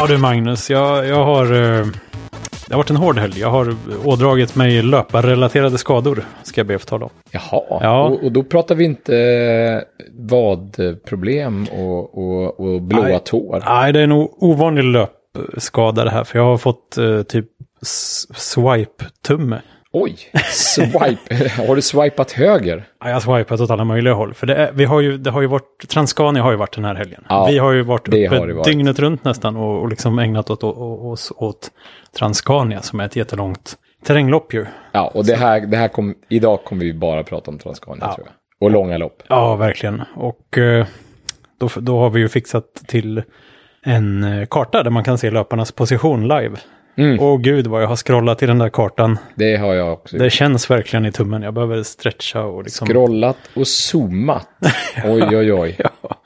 Ja du Magnus, jag, jag har... eh, Det har varit en hård helg. Jag har ådragit mig löparrelaterade skador. Ska jag be att få tala om. Jaha, Ja. och, och då pratar vi inte eh, vadproblem och, och, och blåa Nej. tår. Nej, det är nog ovanlig löpskada det här. För jag har fått eh, typ swipe-tumme. Oj, swipe. har du swipat höger? Ja, Jag har swipat åt alla möjliga håll. För det, är, vi har ju, det har ju varit, Transcania har ju varit den här helgen. Ja, vi har ju varit uppe varit. dygnet runt nästan och, och liksom ägnat åt, åt, oss åt Transcania som är ett jättelångt terränglopp ju. Ja, och det här, det här kom, idag kommer vi bara prata om Transcania Ja. tror jag. Och långa lopp. Ja, verkligen. Och eh, då, då har vi ju fixat till en eh, karta där man kan se löparnas position live. Mm. Åh gud vad jag har scrollat i den där kartan. Det har jag också Det känns verkligen i tummen. Jag behöver stretcha och liksom... Scrollat och zoomat. Oj, oj, oj. Ja,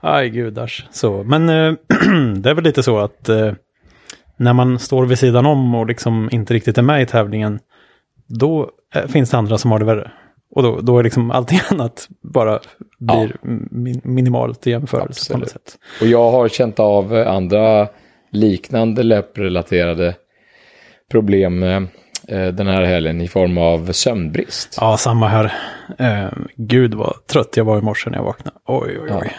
aj gudars. Så, men eh, det är väl lite så att eh, när man står vid sidan om och liksom inte riktigt är med i tävlingen, då eh, finns det andra som har det värre. Och då, då är liksom allting annat bara blir min, minimalt i jämförelse på något Absolut. sätt. Och jag har känt av andra liknande löprelaterade problem eh, den här helgen i form av sömnbrist. Ja, samma här. Eh, gud vad trött jag var i morse när jag vaknade. Oj, oj, oj.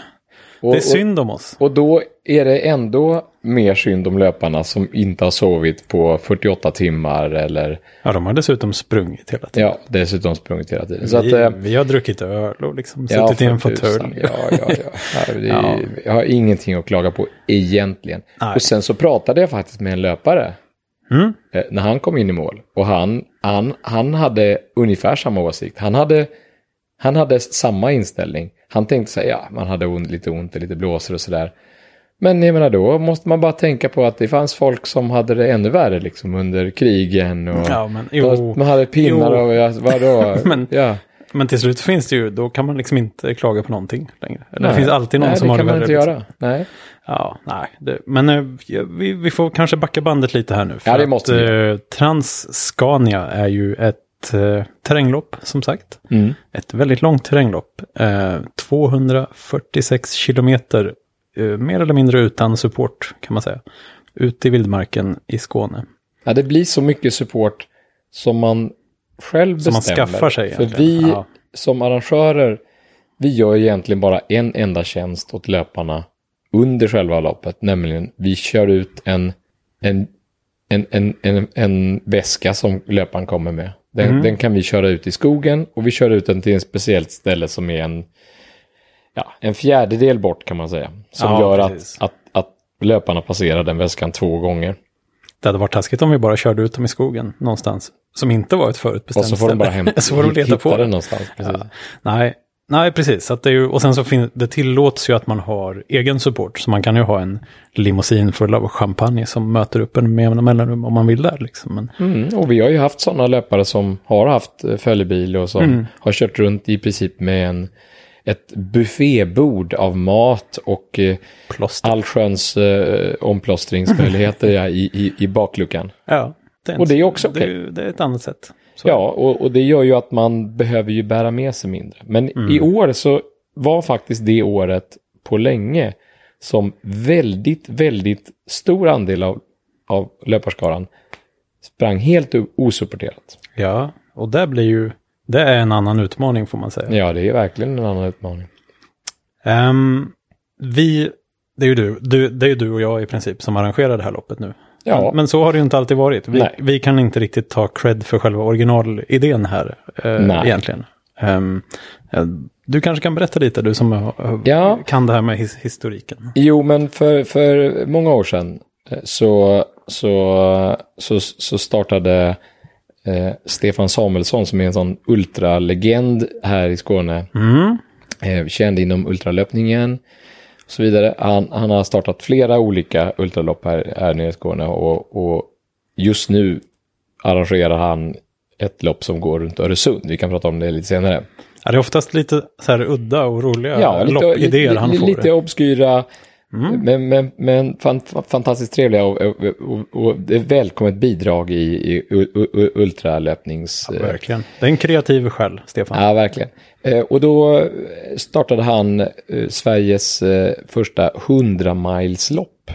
Och, det är synd om oss. Och, då är det ändå mer synd om löparna som inte har sovit på 48 timmar eller Ja, de har dessutom sprungit hela tiden. ja, dessutom sprungit hela tiden. Så att, vi, eh, vi har druckit öl och liksom Ja, suttit i en fåtölj. Ja, ja, ja. ja, det, Ja. Jag har ingenting att klaga på egentligen. Nej. Och sen så pratade jag faktiskt med en löpare Mm. eh, när han kom in i mål. Och han, han, han hade ungefär samma åsikt. Han hade, han hade samma inställning. Han tänkte säga, ja, man hade ont, lite ont och lite blåsor och sådär. Men jag menar då måste man bara tänka på att det fanns folk som hade det ännu värre liksom under krigen. Och Ja, men jo. Man hade pinnar Jo. och ja, vadå? Men- ja. Men till slut finns det ju, då kan man liksom inte klaga på någonting längre. Eller det Nej. finns alltid någon Nej, som det har det kan man värre. inte liksom. göra. Nej. Ja, nej. Det, men eh, vi, vi får kanske backa bandet lite här nu. Ja, det att, måste vi eh, är ju ett eh, terränglopp, som sagt. Mm. Ett väldigt långt terränglopp. Eh, 246 kilometer, eh, mer eller mindre utan support kan man säga. Ute i vildmarken i Skåne. Ja, det blir så mycket support som man själv Som man bestämmer. skaffar sig För egentligen. vi Ja. som arrangörer, vi gör egentligen bara en enda tjänst åt löparna under själva loppet. Nämligen vi kör ut en, en, en, en, en, en väska som löparen kommer med. Den, Mm. den kan vi köra ut i skogen och vi kör ut den till ett speciellt ställe som är en, ja, en fjärdedel bort kan man säga. Som Ja, gör att, precis. att, att löparna passerar den väskan två gånger. Det hade varit taskigt om vi bara körde ut dem i skogen någonstans. Som inte var ett förutbestämt Och så får de bara hämta, så får de leta på den någonstans. Ja. Nej, nej, precis. Att det är ju, och sen så fin, det tillåts ju att man har egen support. Så man kan ju ha en limousin full av champagne som möter upp en med mellanrum om man vill där. Liksom. Men, Mm, och vi har ju haft sådana löpare som har haft eh, följebil och som Mm. har kört runt i princip med en, ett buffébord av mat och eh, allsköns eh, omplåstringsmöjligheter ja, i, i, i bakluckan. Ja, det är Och det är också det, okej. är ju- det är ett annat sätt. Så. Ja, och, och det gör ju att man behöver ju bära med sig mindre. Men Mm. i år så var faktiskt det året på länge som väldigt, väldigt stor andel av, av löparskaran sprang helt osupporterat. ja, och det blir ju, det är en annan utmaning får man säga. Ja, det är verkligen en annan utmaning. Ehm, vi, det är ju du, du, det är ju du och jag i princip som arrangerar det här loppet nu. Ja. Men, så har det ju inte alltid varit. Vi, vi kan inte riktigt ta cred för själva originalidén här eh, egentligen. Eh, du kanske kan berätta lite, du som Ja. kan det här med his historiken. Jo, men för, för många år sedan eh, så, så, så, så startade eh, Stefan Samuelsson som är en sån ultralegend här i Skåne. Mm. Eh, känd inom ultralöpningen och så vidare. Han, han har startat flera olika ultralopp här, här nere i Skåne och, och just nu arrangerar han ett lopp som går runt Öresund. Vi kan prata om det lite senare. Ja, det är oftast lite så här udda och roliga Ja, loppidéer han får. lite obskyra, Mm. men, men, men fan, fantastiskt trevliga och, och, och, och välkommet bidrag i, i ultralöpnings... ja, verkligen. Det är en kreativ själ, Stefan. Ja, verkligen. Eh, och då startade han eh, Sveriges eh, första 100 mileslopp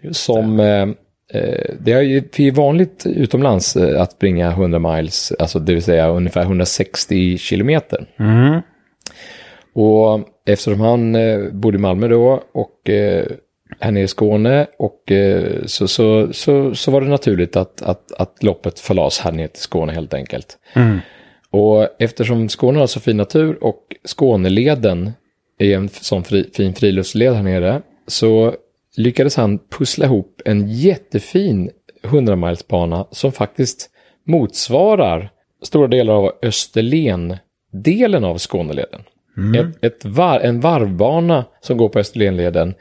Just som... Eh, eh, det är ju vanligt utomlands eh, att springa 100 miles, alltså det vill säga ungefär 160 kilometer. Mm. Och eftersom han eh, bodde i Malmö då och eh, här nere i Skåne och eh, så, så, så, så var det naturligt att, att, att loppet förlades här nere till Skåne helt enkelt. Mm. Och eftersom Skåne har så fin natur och Skåneleden är en sån fri, fin friluftsled här nere så lyckades han pussla ihop en jättefin 100-milesbana som faktiskt motsvarar stora delar av Österlen-delen av Skåneleden. Ett, ett var, en varvbana som går på Österlenleden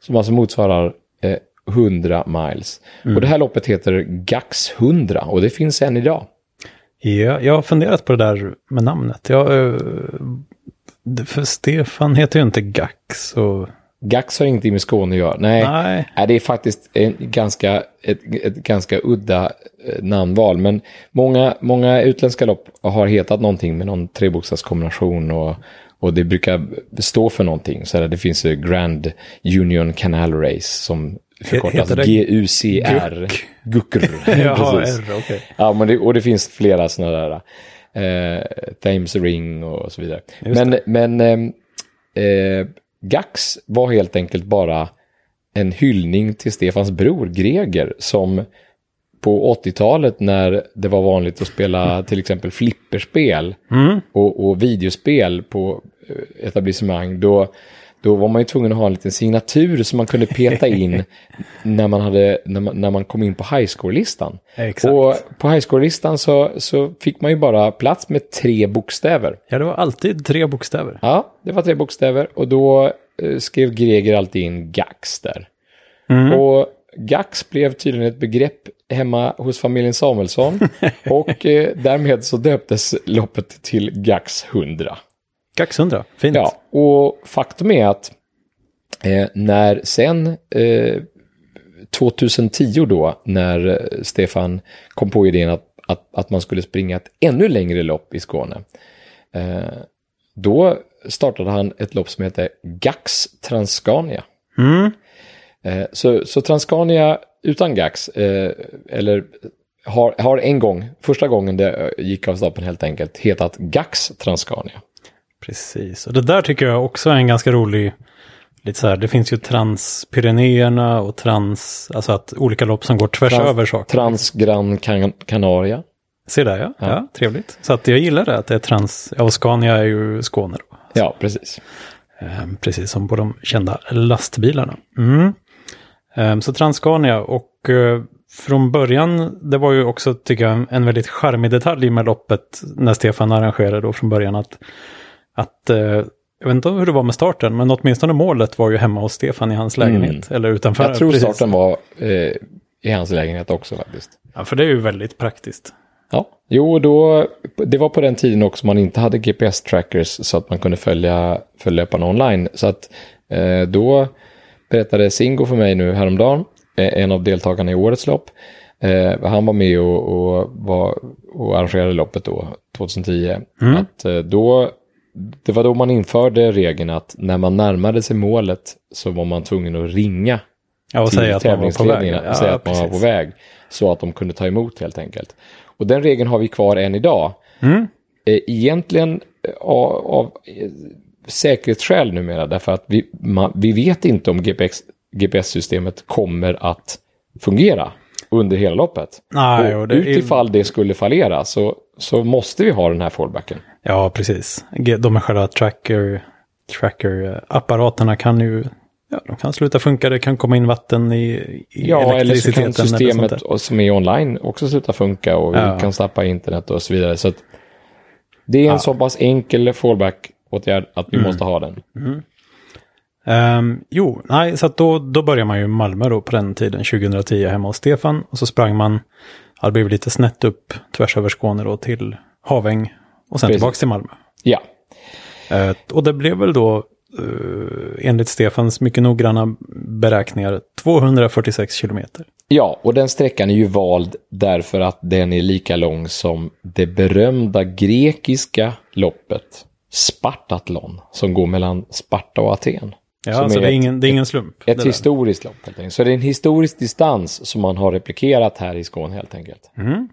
som alltså motsvarar eh, 100 miles. Och det här loppet heter Gax 100 och det finns än idag. Ja, jag har funderat på det där med namnet. Jag, eh, för Stefan heter ju inte Gax. Och, Gax har ingenting med Skåne att göra. Nej, nej, Nej, det är faktiskt en ganska, ett, ett ganska udda eh, namnval. Men många, många utländska lopp har hetat någonting med någon trebokstavskombination. Och, och det brukar stå för någonting. Så här, det finns Grand Union Canal Race som förkortas GUCR. Guckr. Jaha. R, okej. Ja, men det, och det finns flera sådana där. Eh, Thames Ring och så vidare. Just Men, men ehm, eh, Gax var helt enkelt bara en hyllning till Stefans bror Greger som på 80-talet när det var vanligt att spela till exempel flipperspel Mm. och, och videospel på eh, etablissemang, då, då var man ju tvungen att ha en liten signatur som man kunde peta in när man, hade, när man, när man kom in på highscore-listan. Exakt. Och på highscore-listan så, så fick man ju bara plats med tre bokstäver. Ja, det var alltid tre bokstäver. Ja, det var tre bokstäver och då eh, skrev Greger alltid in Gax där. Mm. Och Gax blev tydligen ett begrepp hemma hos familjen Samuelsson och eh, därmed så döptes loppet till Gax 100. 100, fint. Ja, och faktum är att eh, när sen eh, 2010 då, när eh, Stefan kom på idén att, att, att man skulle springa ett ännu längre lopp i Skåne, eh, då startade han ett lopp som heter Gax Transcania. Mm. Eh, så, så Transcania utan Gax, eh, eller har, har en gång, första gången det gick av stapeln helt enkelt, hetat Gax Transcania. Precis, och det där tycker jag också är en ganska rolig, lite så här, det finns ju Transpyrenéerna och trans, alltså att olika lopp som går tvärs Trans- över saker. Transgran Can- Canaria. Se där ja. ja, Ja. trevligt. Så att jag gillar det, att det är trans, ja, och Scania är ju Skåne då. Ja, precis. Eh, precis som på de kända lastbilarna. Mm. Eh, så Transcania och eh, från början, det var ju också tycker jag en väldigt charmig detalj med loppet när Stefan arrangerade då från början att, att eh, jag vet inte hur det var med starten, men åtminstone målet var ju hemma hos Stefan i hans lägenhet. Eller utanför. Jag tror precis. starten var eh, i hans lägenhet också faktiskt. Ja, för det är ju väldigt praktiskt. Ja, jo, då, det var på den tiden också man inte hade GPS-trackers så att man kunde följa, följa löparna online. Så att eh, då berättade Singo för mig nu häromdagen, eh, en av deltagarna i årets lopp. Eh, han var med och, och, var, och arrangerade loppet då, 2010. Att, eh, då, det var då man införde regeln att när man närmade sig målet så var man tvungen att ringa Ja, och till tävlingsledningarna och säga att man var på väg. Så att de kunde ta emot helt enkelt. Och den regeln har vi kvar än idag. Mm. Eh, Egentligen eh, av, av eh, säkerhetsskäl numera. Därför att vi, man, vi vet inte om GPS, GPS-systemet kommer att fungera under hela loppet. Nej, och det är- utifall det skulle fallera så, så måste vi ha den här fallbacken. Ja, precis. De är själva tracker, tracker-apparaterna kan ju, ja, de kan sluta funka, det kan komma in vatten i, i Ja, eller så elektriciteten. kan systemet och- som är online också sluta funka och Ja. vi kan stappa internet och så vidare. Så det är en så pass enkel fallback-åtgärd att vi måste ha den. Ehm, jo, nej, så då, då börjar man ju i Malmö då på den tiden, 2010, hemma hos Stefan. Och så sprang man, ja, det blev lite snett upp tvärs över Skåne då till Haväng och sen Precis. tillbaka till Malmö. Ja, Eh, och det blev väl då, eh, enligt Stefans mycket noggranna beräkningar, 246 kilometer. Ja, och den sträckan är ju vald därför att den är lika lång som det berömda grekiska loppet Spartatlon som går mellan Sparta och Aten. Ja, som alltså är det är ett- ingen, det är ingen slump. Ett där. historiskt lopp helt enkelt. Så det är en historisk distans som man har replikerat här i Skåne helt enkelt. Mm.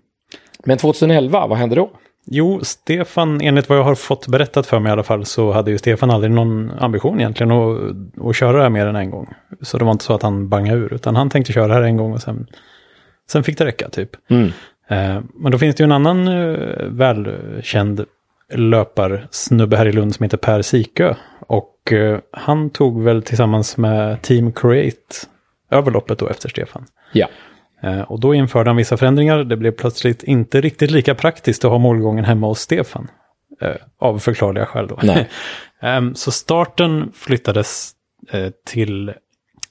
Men 2011, vad hände då? Jo, Stefan, enligt vad jag har fått berättat för mig i alla fall, så hade ju Stefan aldrig någon ambition egentligen att, att köra det här mer än en gång. Så det var inte så att han bangade ur, utan han tänkte köra det här en gång och sen, sen fick det räcka typ. Mm. Eh, men då finns det ju en annan eh, välkänd löparsnubbe här i Lund som heter Per Sikö. Och eh, han tog väl tillsammans med Team Create överloppet då efter Stefan. Ja. Eh, Och då införde han vissa förändringar. Det blev plötsligt inte riktigt lika praktiskt att ha målgången hemma hos Stefan. Eh, Av förklarliga skäl då. Nej. Ehm, Så starten flyttades till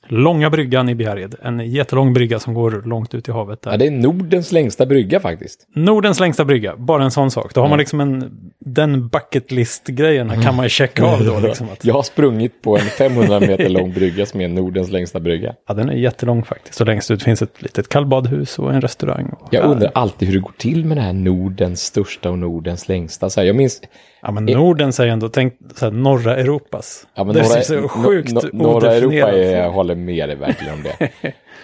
Långa bryggan i Bjärred. En jättelång brygga som går långt ut i havet. Där. ja, det är Nordens längsta brygga faktiskt. Nordens längsta brygga, bara en sån sak. Då har man liksom en, den bucket list-grejen kan man ju checka av då. Liksom att, Jag har sprungit på en 500 meter lång brygga som är Nordens längsta brygga. ja, den är jättelång faktiskt. Och längst ut finns ett litet kallbadhus och en restaurang. Och, Jag ja, undrar alltid hur det går till med det här Nordens största och Nordens längsta. Så här, jag minns, Ja, men Norden säger ändå, tänk så här, norra Europas. Ja, men det norra, är så sjukt no, no, norra Europa, är, håller med dig verkligen om det.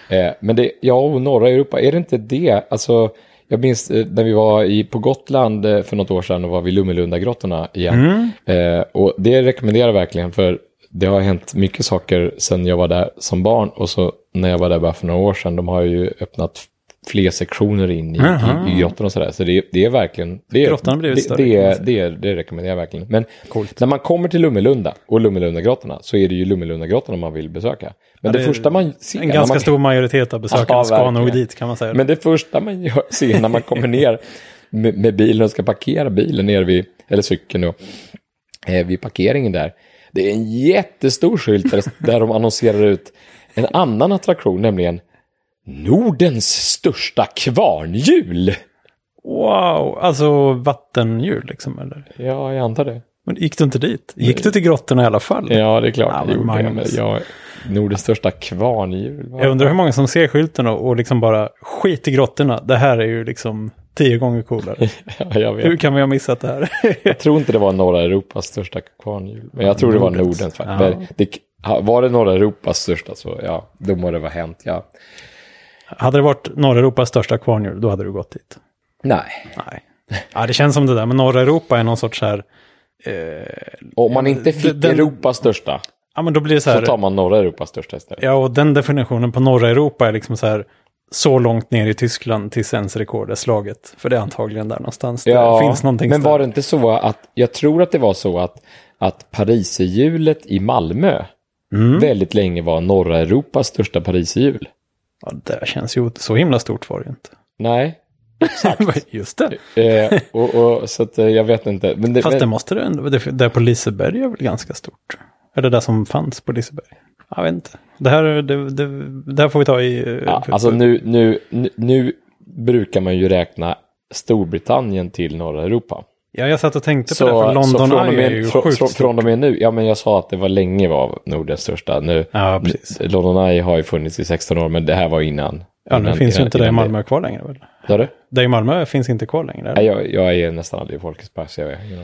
eh, men det, ja, och norra Europa, är det inte det? Alltså, jag minns eh, när vi var i, på Gotland eh, för något år sedan och var vid Lummelundagrottorna igen. Mm. Eh, och det rekommenderar jag verkligen för det har hänt mycket saker sedan jag var där som barn och så när jag var där bara för några år sedan, de har ju öppnat fler sektioner in i, Jaha. i, i grottorna och sådär. Så det, det är verkligen... Det, Grottan blivit det, det, är- det, är- det rekommenderar jag verkligen. Men Coolt. när man kommer till Lummelunda och Lummelundagrottorna så är det ju Lummelundagrottorna man vill besöka. Men det, det första man ser... En ganska man, stor majoritet av besökarna Ja, ska nog dit kan man säga. Men det första man gör, ser när man kommer ner med, med bilen och ska parkera bilen nere vid, eller cykeln då, eh, vid parkeringen där. Det är en jättestor skylt där, där de annonserar ut en annan attraktion, nämligen Nordens största kvarnhjul. Wow, alltså vattenhjul liksom eller? Ja, jag antar det. Men gick du inte dit? Gick du till grottorna i alla fall? Ja, det är klart Ja, jag gjorde. Men jag, Nordens största kvarnhjul. Jag undrar hur många som ser skylten och, och liksom bara skit i grottorna. Det här är ju liksom tio gånger coolare. Ja, jag vet. Hur kan vi ha missat det här? Jag tror inte det var norra Europas största kvarnhjul. Men jag tror det var Nordens. Ja. Var det norra Europas största så ja, då må det vara hänt. Ja. Hade det varit norra Europas största kvarnhjul, då hade du gått dit. Nej. Nej. Ja, det känns som det där. Men norra Europa är någon sorts så här... Eh, Om man inte fick den- Europas största ja, men då blir det så så här... tar man norra Europas största istället. Ja, och den definitionen på norra Europa är liksom så här... Så långt ner i Tyskland tills ens rekord är slaget. För det är antagligen där någonstans. Ja, det finns någonting men var det inte så att, jag tror att det var så att, att Pariserhjulet i Malmö Mm. väldigt länge var norra Europas största Pariserhjul. Ja, det känns ju så himla stort var det ju inte. Nej, Just det. eh, och, och, så att eh, jag vet inte. Men det, Fast men, det måste det ändå, det, där på Liseberg är väl ganska stort. Är det där som fanns på Liseberg? Jag vet inte. Det här, det, det, det här får vi ta i... eh, Ja, alltså nu, nu, nu, nu brukar man ju räkna Storbritannien till norra Europa. Ja, jag satt och tänkte Så, på det, för London från, Eye är ju från, sjukt från, från och med nu, ja men jag sa att det var länge var Nordens största. Nu, Ja, precis. London Eye har ju funnits i 16 år, men det här var innan. Ja, nu innan, finns ju innan- inte det i Malmö kvar längre väl? Sa du? Det i Malmö finns inte kvar längre. Nej, jag, jag är nästan aldrig i Folkets Park, så jag vet inte.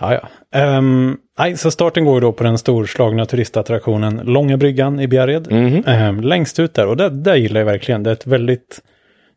Ja, ja. Ehm, nej, så starten går ju då på den storslagna turistattraktionen Långa bryggan i Bjärred. Mhm. Ehm, längst ut där, och det, det gillar jag verkligen. Det är ett väldigt,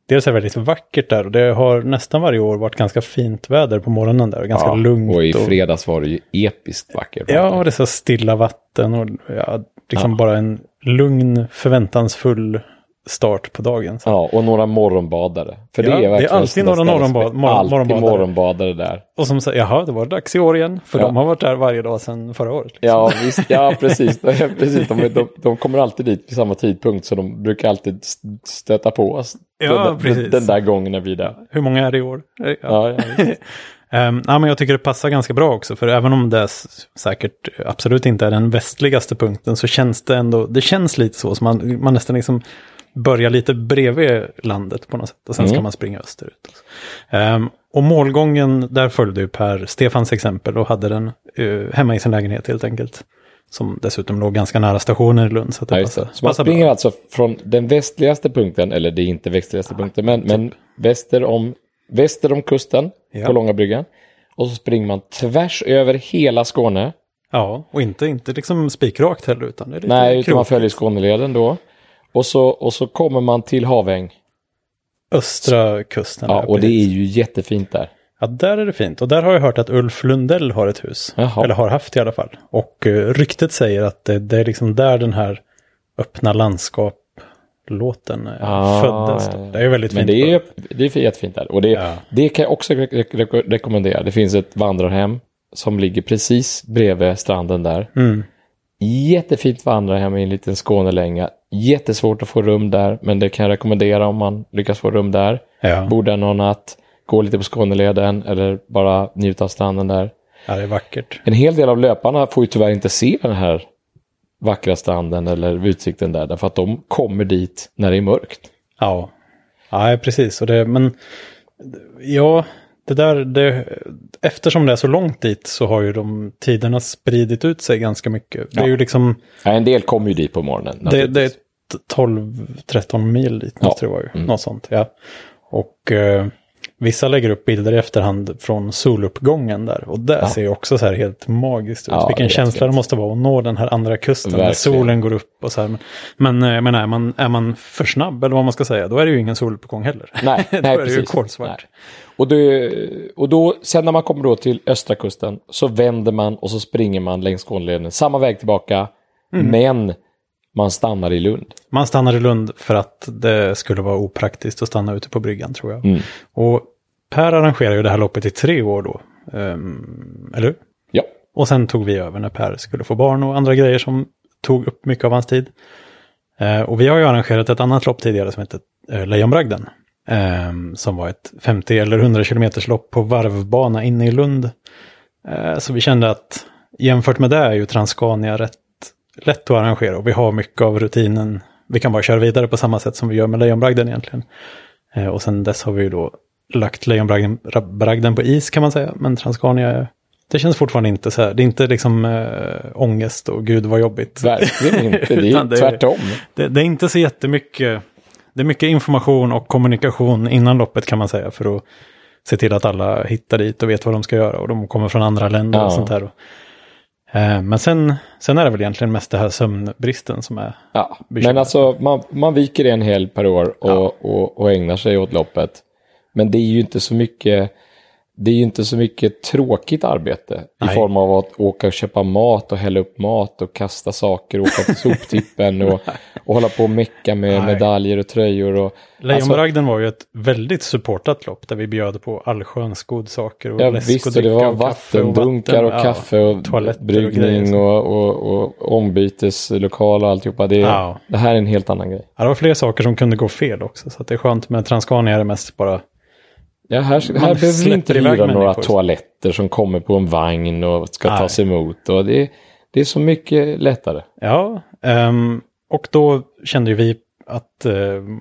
dels är det väldigt vackert där och det har nästan varje år varit ganska fint väder på morgonen där. och Ganska lugnt. och i fredags var det ju episkt vackert. Ja, och det är så stilla vatten och ja, liksom bara en lugn, förväntansfull start på dagen. Så. Ja, och några morgonbadare. För Ja, det är det är verkligen alltid några morgonbad- morgon- alltid morgonbadare. morgonbadare där. Och som säger, jaha, det var dags i år igen. För Ja. de har varit där varje dag sedan förra året. liksom. Ja, visst, ja precis. precis. De, de, de kommer alltid dit vid samma tidpunkt så de brukar alltid st- stöta på oss. Ja, den, precis. Den, där gången när vi är där. Hur många är det i år? Ja. Ja. Um, ja, men jag tycker det passar ganska bra också, för även om det säkert absolut inte är den västligaste punkten så känns det ändå, det känns lite så, som man, man nästan liksom börjar lite bredvid landet på något sätt och sen ska Mm. man springa österut. Um, och målgången, där följde ju Per Stefans exempel och hade den uh, hemma i sin lägenhet helt enkelt. Som dessutom låg ganska nära stationen i Lund. Så att det Ja, det. Så man springer bra. alltså från den västligaste punkten, eller det är inte västligaste punkten, men, men väster, om, väster om kusten Ja. på Långa bryggan. Och så springer man tvärs över hela Skåne Ja, och inte, inte liksom spikrakt heller utan det är lite Nej, utan man följer Skåneleden då. Och så, och så kommer man till Haväng. Östra kusten. Ja, där, och det är ju jättefint där. Ja, där är det fint. Och där har jag hört att Ulf Lundell har ett hus. Jaha. Eller har haft i alla fall. Och uh, ryktet säger att det, det är liksom där den här öppna landskap-låten uh, Ah, föddes. Då. Det är väldigt Men fint. det är, det är jättefint där. Och det, Ja. det kan jag också re re rekommendera. Det finns ett vandrarhem som ligger precis bredvid stranden där. Mm. Jättefint vandrarhem i en liten Skånelänga. Jättesvårt att få rum där, men det kan jag rekommendera om man lyckas få rum där. Ja. Bo där någon natt, gå lite på Skåneleden eller bara njuta av stranden där. ja, det är vackert. En hel del av löparna får ju tyvärr inte se den här vackra stranden eller utsikten där, därför att de kommer dit när det är mörkt. Ja, ja precis. Och det, men ja, det där, det, eftersom det är så långt dit så har ju de tiderna spridit ut sig ganska mycket. Det är Ja. ju liksom, Ja, en del kommer ju dit på morgonen. det, det. 12-13 mil dit måste Ja. det vara ju. Mm. Något sånt, ja. Och eh, vissa lägger upp bilder i efterhand från soluppgången där. Och det Ja. ser ju också så här helt magiskt ut. Ja, Vilken känsla det måste vara att nå den här andra kusten där Verkligen. solen går upp och så här. Men, men, eh, men är, man, är man för snabb eller vad man ska säga, då är det ju ingen soluppgång heller. Nej, Då nej är det ju kolsvart. Och, det, och då, sen när man kommer då till östra kusten så vänder man och så springer man längs Skåneleden. Samma väg tillbaka, Mm. men man stannar i Lund. Man stannar i Lund för att det skulle vara opraktiskt att stanna ute på bryggan tror jag. Mm. Och Per arrangerar ju det här loppet i tre år då. Ehm, eller hur? Ja, Och sen tog vi över när Per skulle få barn och andra grejer som tog upp mycket av hans tid. Eh, och vi har ju arrangerat ett annat lopp tidigare som heter eh, Lejonbragden. ehm, som var ett 50 eller 100 kilometers lopp på varvbana inne i Lund. Eh, så vi kände att jämfört med det är ju Transcania rätt lätt att arrangera. Och vi har mycket av rutinen. Vi kan bara köra vidare på samma sätt som vi gör med Lejonbragden egentligen. Eh, och sen dess har vi ju då lagt Lejonbragden bragden på is kan man säga. Men Transcania, är- det känns fortfarande inte så här. Det är inte liksom äh, ångest och gud vad jobbigt. verkligen inte. Det är Utan det är- tvärtom. Det, det är inte så jättemycket. Det är mycket information och kommunikation innan loppet kan man säga. För att se till att alla hittar dit och vet vad de ska göra. Och de kommer från andra länder Ja. och sånt där. Eh, men sen, sen är det väl egentligen mest det här sömnbristen som är. Ja, Bekymmer. men alltså man, man viker en helg per år och, Ja. och, och ägnar sig åt loppet. Men det är ju inte så mycket det är ju inte så mycket tråkigt arbete i Nej. form av att åka och köpa mat och hälla upp mat och kasta saker och åka till soptippen och, och hålla på och mecka med Nej. medaljer och tröjor. Och, alltså, Lejonbragden var ju ett väldigt supportat lopp där vi bjöd på allsköns godsaker och ja, läsk visst, och och det dricka var och och vattendunkar och, vatten. kaffe och toaletter och bryggning och, och, och, ombyteslokal och alltihopa. Det, Ja. det här är en helt annan grej. Ja, det var fler saker som kunde gå fel också. Så det är skönt med Transcania är det mest bara Ja, här, här behöver vi inte hyra några toaletter som kommer på en vagn och ska Nej. tas emot. Och det, det är så mycket lättare. Ja, ehm, och då kände ju vi att ehm,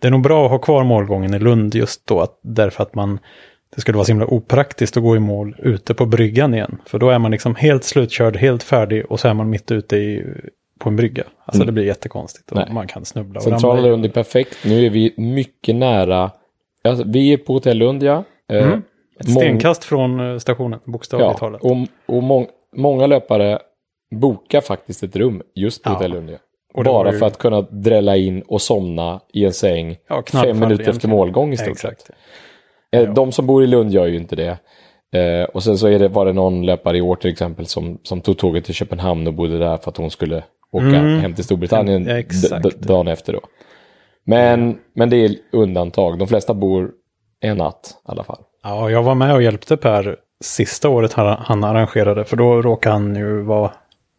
det är nog bra att ha kvar målgången i Lund just då, att, därför att man det skulle vara så himla opraktiskt att gå i mål ute på bryggan igen. För då är man liksom helt slutkörd, helt färdig och så är man mitt ute i, på en brygga. Alltså Mm. det blir jättekonstigt och Nej. man kan snubbla Centrala. Lund är perfekt. Nu är vi mycket nära. Alltså, vi är på Hotell Lund, ja. Eh, Mm. Ett mång- stenkast från eh, stationen, bokstavligt ja talat. och och mång, många löpare bokar faktiskt ett rum just på Ja. Hotell Lund. Ja. Och det Bara ju- för att kunna drälla in och somna i en säng Ja, fem minuter efter målgång i stort Exakt. sett. Eh. De som bor i Lund gör ju inte det. Eh, och sen så är det, var det någon löpare i år till exempel som, som tog tåget till Köpenhamn och bodde där för att hon skulle åka Mm. hem till Storbritannien Ja, dagen efter då. Men, men det är undantag. De flesta bor en natt i alla fall. Ja, jag var med och hjälpte Per sista året han, han arrangerade, för då råkade han ju vara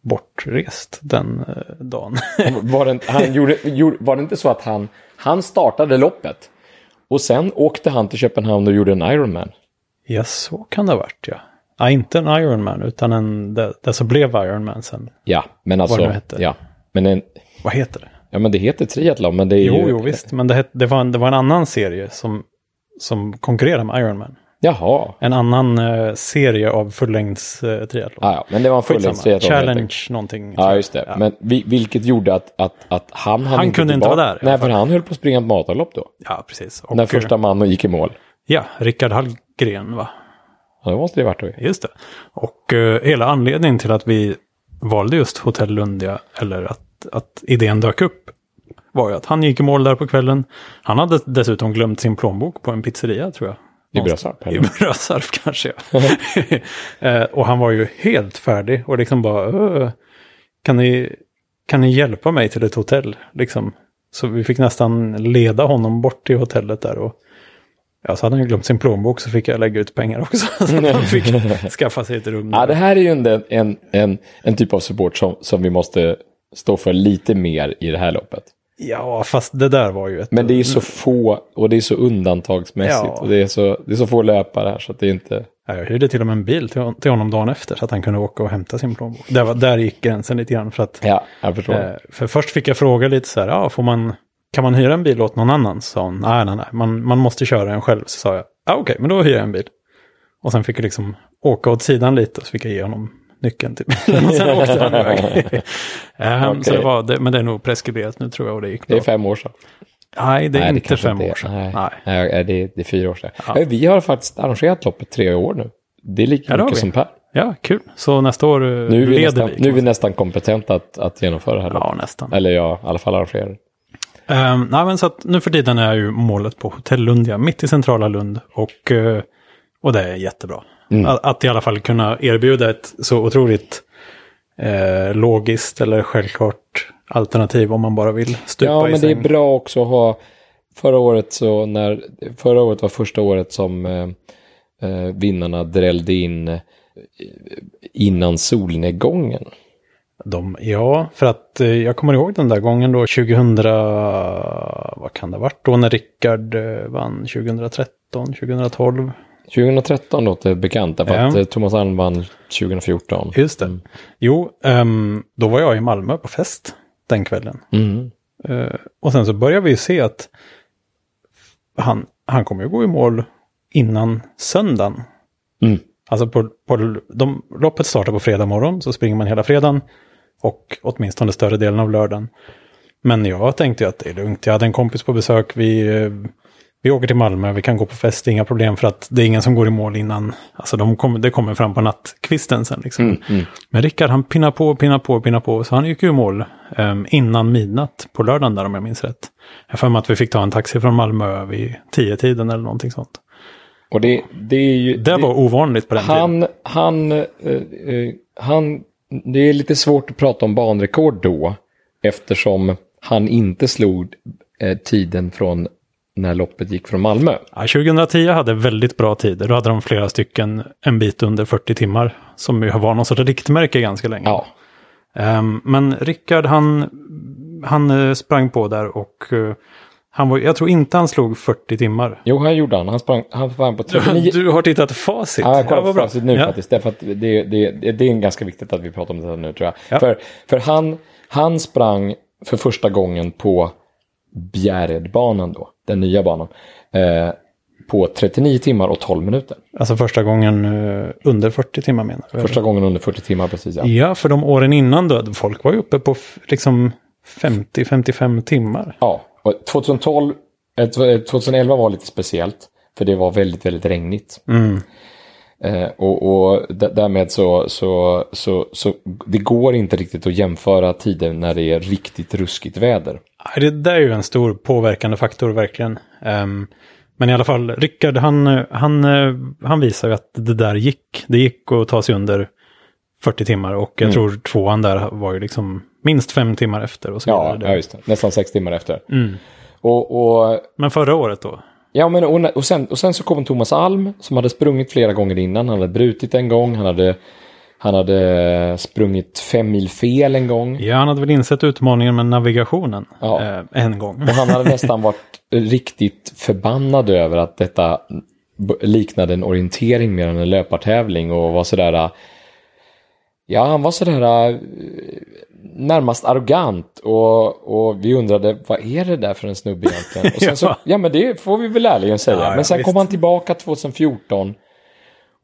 bortrest den eh, dagen. Var det, inte- han gjorde, var det inte så att han, han startade loppet och sen åkte han till Köpenhamn och gjorde en Ironman? ja, så kan det ha varit ja. Ja, inte en Ironman, utan en, det, det som blev Ironman sen. Ja, men alltså. Vad det nu hette. Ja, men, en, Vad heter det? Ja, men det heter triathlon, men det är Jo, ju... jo, visst. Men det, het, det, var en, det var en annan serie som, som konkurrerade med Ironman. Jaha. En annan eh, serie av fullängds eh, triathlon. Ja, ja, men det var en fullängdstriathlon. Challenge någonting. Ja, jag. just det. Ja. Men vi, vilket gjorde att, att, att han Han kunde inte tillbaka. vara där, Nej, för han höll på att springa ett maratonlopp då. ja, precis. Och, När första mannen gick i mål. Ja, Rickard Hallgren va? Ja, det måste det varit då. Just det. Och eh, hela anledningen till att vi valde just Hotell Lundia, eller att, att idén dök upp, var ju att han gick i mål där på kvällen. Han hade dessutom glömt sin plånbok på en pizzeria, tror jag. I Brösarp? I Brösarp kanske, ja. Eh, och han var ju helt färdig och liksom bara, "Öh, kan ni, kan ni hjälpa mig till ett hotell? Liksom. Så vi fick nästan leda honom bort till hotellet där. Och, ja, så hade han ju glömt sin plånbok så fick jag lägga ut pengar också. Så han fick skaffa sig ett rum. Ja, det här är ju en, en, en, en typ av support som, som vi måste stå för lite mer i det här loppet. Ja, fast det där var ju ett... Men det är så få och det är så undantagsmässigt Ja. och det är så, det är så få löpare här så att det är inte... Ja, jag hyrde till och med en bil till, till honom dagen efter så att han kunde åka och hämta sin plånbok. Där, var, där gick gränsen lite grann för att... Ja, jag förstår. Eh, för först fick jag fråga lite så här, ja, får man, kan man hyra en bil åt någon annan? Så hon, nej, nej, nej, man, man måste köra den själv. Så sa jag, ja, okej, men då hyr jag en bil. Och sen fick jag liksom åka åt sidan lite och så fick jag ge honom nyckeln till bilen och sen åkte han iväg. Ehm, Så Okej. det var, det, men det är nog preskriberat nu tror jag och det gick det bra. är fem år sedan. nej, det är Nej, inte kanske fem inte år sedan. Nej, Nej. Nej, det, är, det är fyra år sedan. Ja. Vi har faktiskt arrangerat loppet tre år nu. Det är lika Ja, det mycket som Per. Ja, kul. Så nästa år eh, Nu är vi, leder nästan, vi. nu är vi nästan kompetenta att, att genomföra det här loppet. Ja, nästan. Eller jag i alla fall arrangera det. Um, nej, men så att nu för tiden är ju målet på Hotell Lundia, mitt i centrala Lund. Och, eh, och det är jättebra. Mm. Att, att i alla fall kunna erbjuda ett så otroligt eh, logiskt eller självklart alternativ om man bara vill stupa Ja, i men det är bra också att ha... Förra året så när... Förra året var första året som eh, eh, vinnarna drällde in eh, innan solnedgången. De, ja, för att eh, jag kommer ihåg den där gången då 2000, vad kan det ha varit då när Rickard eh, vann 2013, 2012. 2013 låter bekant, därför Ja. att eh, Thomas Alm vann 2014. Just det. Jo, ehm, då var jag i Malmö på fest den kvällen. Mm. Eh, och sen så börjar vi se att han, han kommer ju gå i mål innan söndagen. Mm. Alltså på, på de, loppet startar på fredag morgon, så springer man hela fredagen och åtminstone större delen av lördagen. Men jag tänkte ju att det är lugnt, jag hade en kompis på besök, vi, eh, vi åker till Malmö, vi kan gå på fest, inga problem för att det är ingen som går i mål innan, alltså de kommer, det kommer fram på nattkvisten sen liksom. Mm. Mm. Men Rickard han pinnar på, pinnar på, pinnar på. Så han gick ju i mål um, innan midnatt på lördagen där om jag minns rätt. Jag för mig att vi fick ta en taxi från Malmö vid tio tiden eller någonting sånt. Och det, det ju... Det var ovanligt på den tiden. han, han, eh, eh, han, det är lite svårt att prata om banrekord då, eftersom han inte slog eh, tiden från när loppet gick från Malmö. Ja, 2010 hade väldigt bra tider. Då hade de flera stycken en bit under 40 timmar. Som ju var någon sorts riktmärke ganska länge. Ja, Ehm, men Rickard han, han eh, sprang på där och eh, han var, jag tror inte han slog 40 timmar. jo han gjorde han. Han sprang, han sprang på 39... Du har tittat facit. Ja, jag kollar på facit nu Ja. faktiskt. Därför att det, det, det, är ganska viktigt att vi pratar om det här nu tror jag. Ja. För, för han, han sprang för första gången på Bjäredbanan då, den nya banan, eh, på 39 timmar och 12 minuter. Alltså första gången eh, under 40 timmar menar du? Första gången under 40 timmar precis ja. Ja, för de åren innan då, folk var ju uppe på liksom 50-55 timmar. Ja, 2012, eh, 2011 var lite speciellt. För det var väldigt, väldigt regnigt. Mm. Eh, och och därmed så, så, så, så, det går inte riktigt att jämföra tider när det är riktigt ruskigt väder. Det där är ju en stor påverkande faktor verkligen. Ehm, men i alla fall, Rickard han, han, eh, han visar ju att det där gick. Det gick att ta sig under 40 timmar och jag Mm. tror tvåan där var ju liksom minst fem timmar efter och så Ja, vidare. ja just det. Nästan sex timmar efter. Mm. Och, och, Men förra året då? ja, men, och, och, sen, och sen så kom Thomas Alm som hade sprungit flera gånger innan. Han hade brutit en gång, han hade, han hade sprungit fem mil fel en gång. Ja, han hade väl insett utmaningen med navigationen Ja. eh, en gång. Och han hade nästan varit riktigt förbannad över att detta liknade en orientering mer än en löpartävling och var sådär... Ja, han var sådär äh, närmast arrogant och, och vi undrade vad är det där för en snubbe egentligen? Och sen så, Ja. men det får vi väl ärligen säga. Ja, ja, men sen visst. kom han tillbaka 2014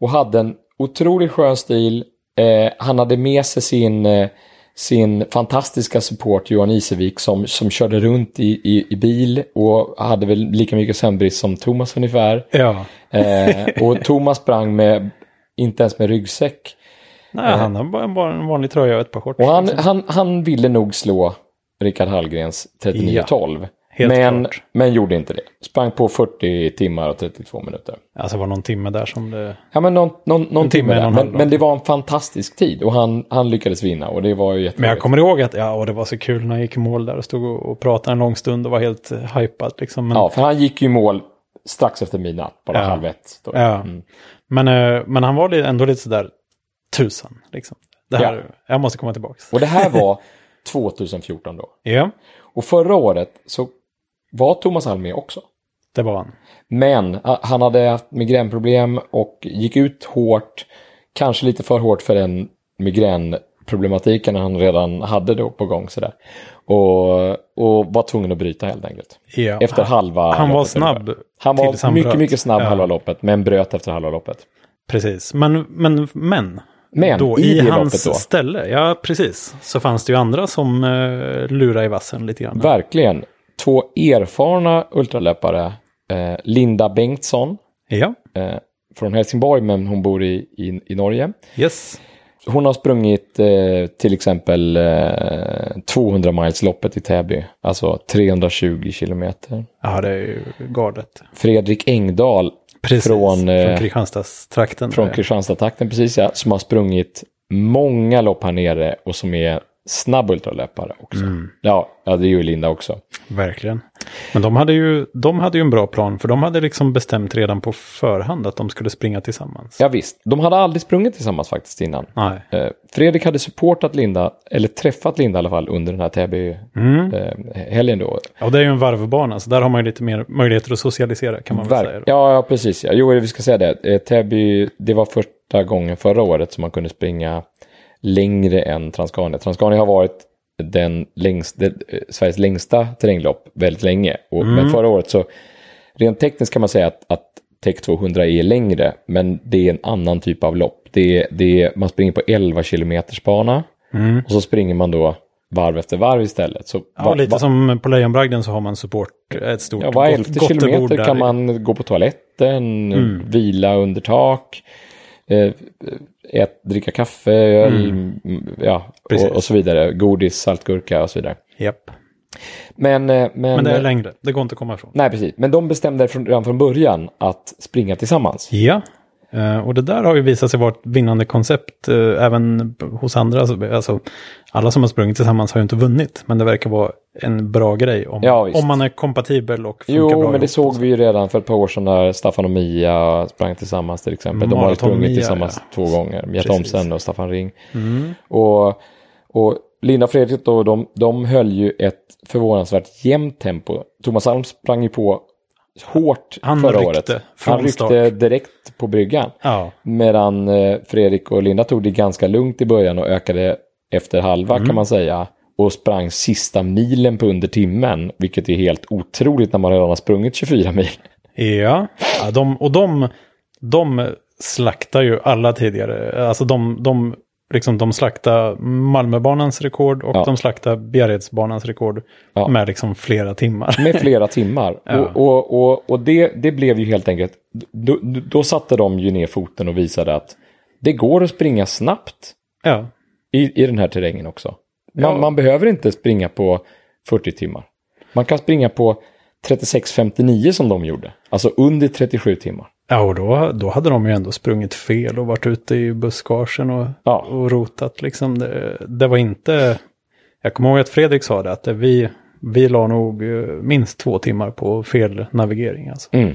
och hade en otroligt skön stil. Eh, han hade med sig sin, eh, sin fantastiska support Johan Isevik som, som körde runt i, i, i bil och hade väl lika mycket sömnbrist som Thomas ungefär. Ja, Eh, och Thomas sprang med inte ens med ryggsäck. Nej, han har bara, bara en vanlig tröja och ett par shorts. Och han, liksom. han, han ville nog slå Rickard Hallgrens 39-12. helt men, klart. men gjorde inte det. Sprang på 40 timmar och 32 minuter. Alltså var någon timme där som det... Ja, men någon, någon, någon timme, timme en och där. en Men, men det var en fantastisk tid och han, han lyckades vinna och det var ju Men jätteroligt. jag kommer ihåg att ja, och det var så kul när jag gick i mål där och stod och, och pratade en lång stund och var helt uh, hypad. Liksom. Men, Ja, för han gick ju i mål strax efter midnatt, bara Ja. halv ett. Då. Ja. Mm. men, eh, men han var ändå lite sådär tusan. Liksom. Det här, Ja. Jag måste komma tillbaka. Och det här var 2014 då. Ja, Och förra året så var Thomas Alm med också. det var han. Men han hade haft migränproblem och gick ut hårt. Kanske lite för hårt för den migränproblematiken han redan hade då på gång. Sådär. Och, och var tvungen att bryta helt enkelt. Ja. Efter han, halva han var snabb. Han var mycket, mycket snabb Ja, halva loppet, men bröt efter halva loppet. Precis, men, men, men. Men då, i i hans då, ställe, ja precis, så fanns det ju andra som uh, lurade i vassen lite grann. verkligen, två erfarna ultralöpare, eh, Linda Bengtsson Ja, eh, från Helsingborg, men hon bor i, i, i Norge. yes. Hon har sprungit eh, till exempel eh, 200 milesloppet i Täby, alltså 320 kilometer. Ja, det är ju galet. Fredrik Engdahl Precis, Från, från, eh, Kristianstadstrakten. från där. Kristianstadtakten, precis ja, som har sprungit många lopp här nere och som är snabb ultralöpare också. Ja, ja, det är ju Linda också. Verkligen. Men de hade, ju, de hade ju en bra plan, för de hade liksom bestämt redan på förhand att de skulle springa tillsammans. Ja, visst, de hade aldrig sprungit tillsammans faktiskt innan. Nej. Eh, Fredrik hade supportat Linda, eller träffat Linda i alla fall under den här Mm. Täby-helgen då. Och det är ju en varvbana, så där har man ju lite mer möjligheter att socialisera kan man väl säga. Då. ja, ja, precis. Ja. Jo, vi ska säga det. Eh, Täby, det var första gången förra året som man kunde springa längre än Transcania. Transcania har varit den längst, eh, Sveriges längsta terränglopp väldigt länge. Och, Mm. Men förra året så, rent tekniskt kan man säga att, att Tech 200 är längre, men det är en annan typ av lopp. Det, är- det, är- man springer på 11 kilometers bana Mm. och så springer man då varv efter varv istället. Så Ja, va- lite va- som på Lejonbragden så har man support, ett stort Ja, var elfte kilometer kan man gå på toaletten, Mm. vila under tak, eh, ät, dricka kaffe, öl, mm, ja, och, och så vidare. Godis, saltgurka och så vidare. Japp. Men, eh, men, Men det är längre, det går inte att komma ifrån. nej, precis. Men de bestämde från, redan från början att springa tillsammans. Ja, och det där har ju visat sig vara ett vinnande koncept eh, även hos andra. Alltså, Alltså, alla som har sprungit tillsammans har ju inte vunnit, men det verkar vara en bra grej om, Ja, om man är kompatibel och funkar Jo, bra men det ihop. såg vi ju redan för ett par år sedan när Staffan och Mia sprang tillsammans till exempel. De har sprungit tillsammans ja. två gånger. Mia. Thomsen och Staffan Ring. Mm. Och, och Linda och Fredrik då, de, de höll ju ett förvånansvärt jämnt tempo. Thomas Alm sprang ju på hårt Han förra ryckte året. Han ryckte start. direkt på bryggan. Ja, Medan eh, Fredrik och Linda tog det ganska lugnt i början och ökade efter halva Mm. kan man säga. Och sprang sista milen på under timmen, vilket är helt otroligt när man redan har sprungit 24 mil. ja. ja de, och de, de slaktar ju alla tidigare. Alltså de, de, liksom, de slaktar Malmöbanans rekord och Ja. de slaktar Bjärredsbanans rekord Ja. med liksom flera timmar. Med flera timmar. Ja. Och, och, och, och det, det blev ju helt enkelt, då, då satte de ju ner foten och visade att det går att springa snabbt i, i den här terrängen också. Man, man behöver inte springa på 40 timmar. Man kan springa på 36.59 som de gjorde. Alltså under 37 timmar. Ja, och då, då hade de ju ändå sprungit fel och varit ute i buskagen och, Ja. och rotat. Liksom. Det, det var inte... Jag kommer ihåg att Fredrik sa det, att det, vi, vi la nog eh, minst två timmar på fel navigering. Alltså. Mm.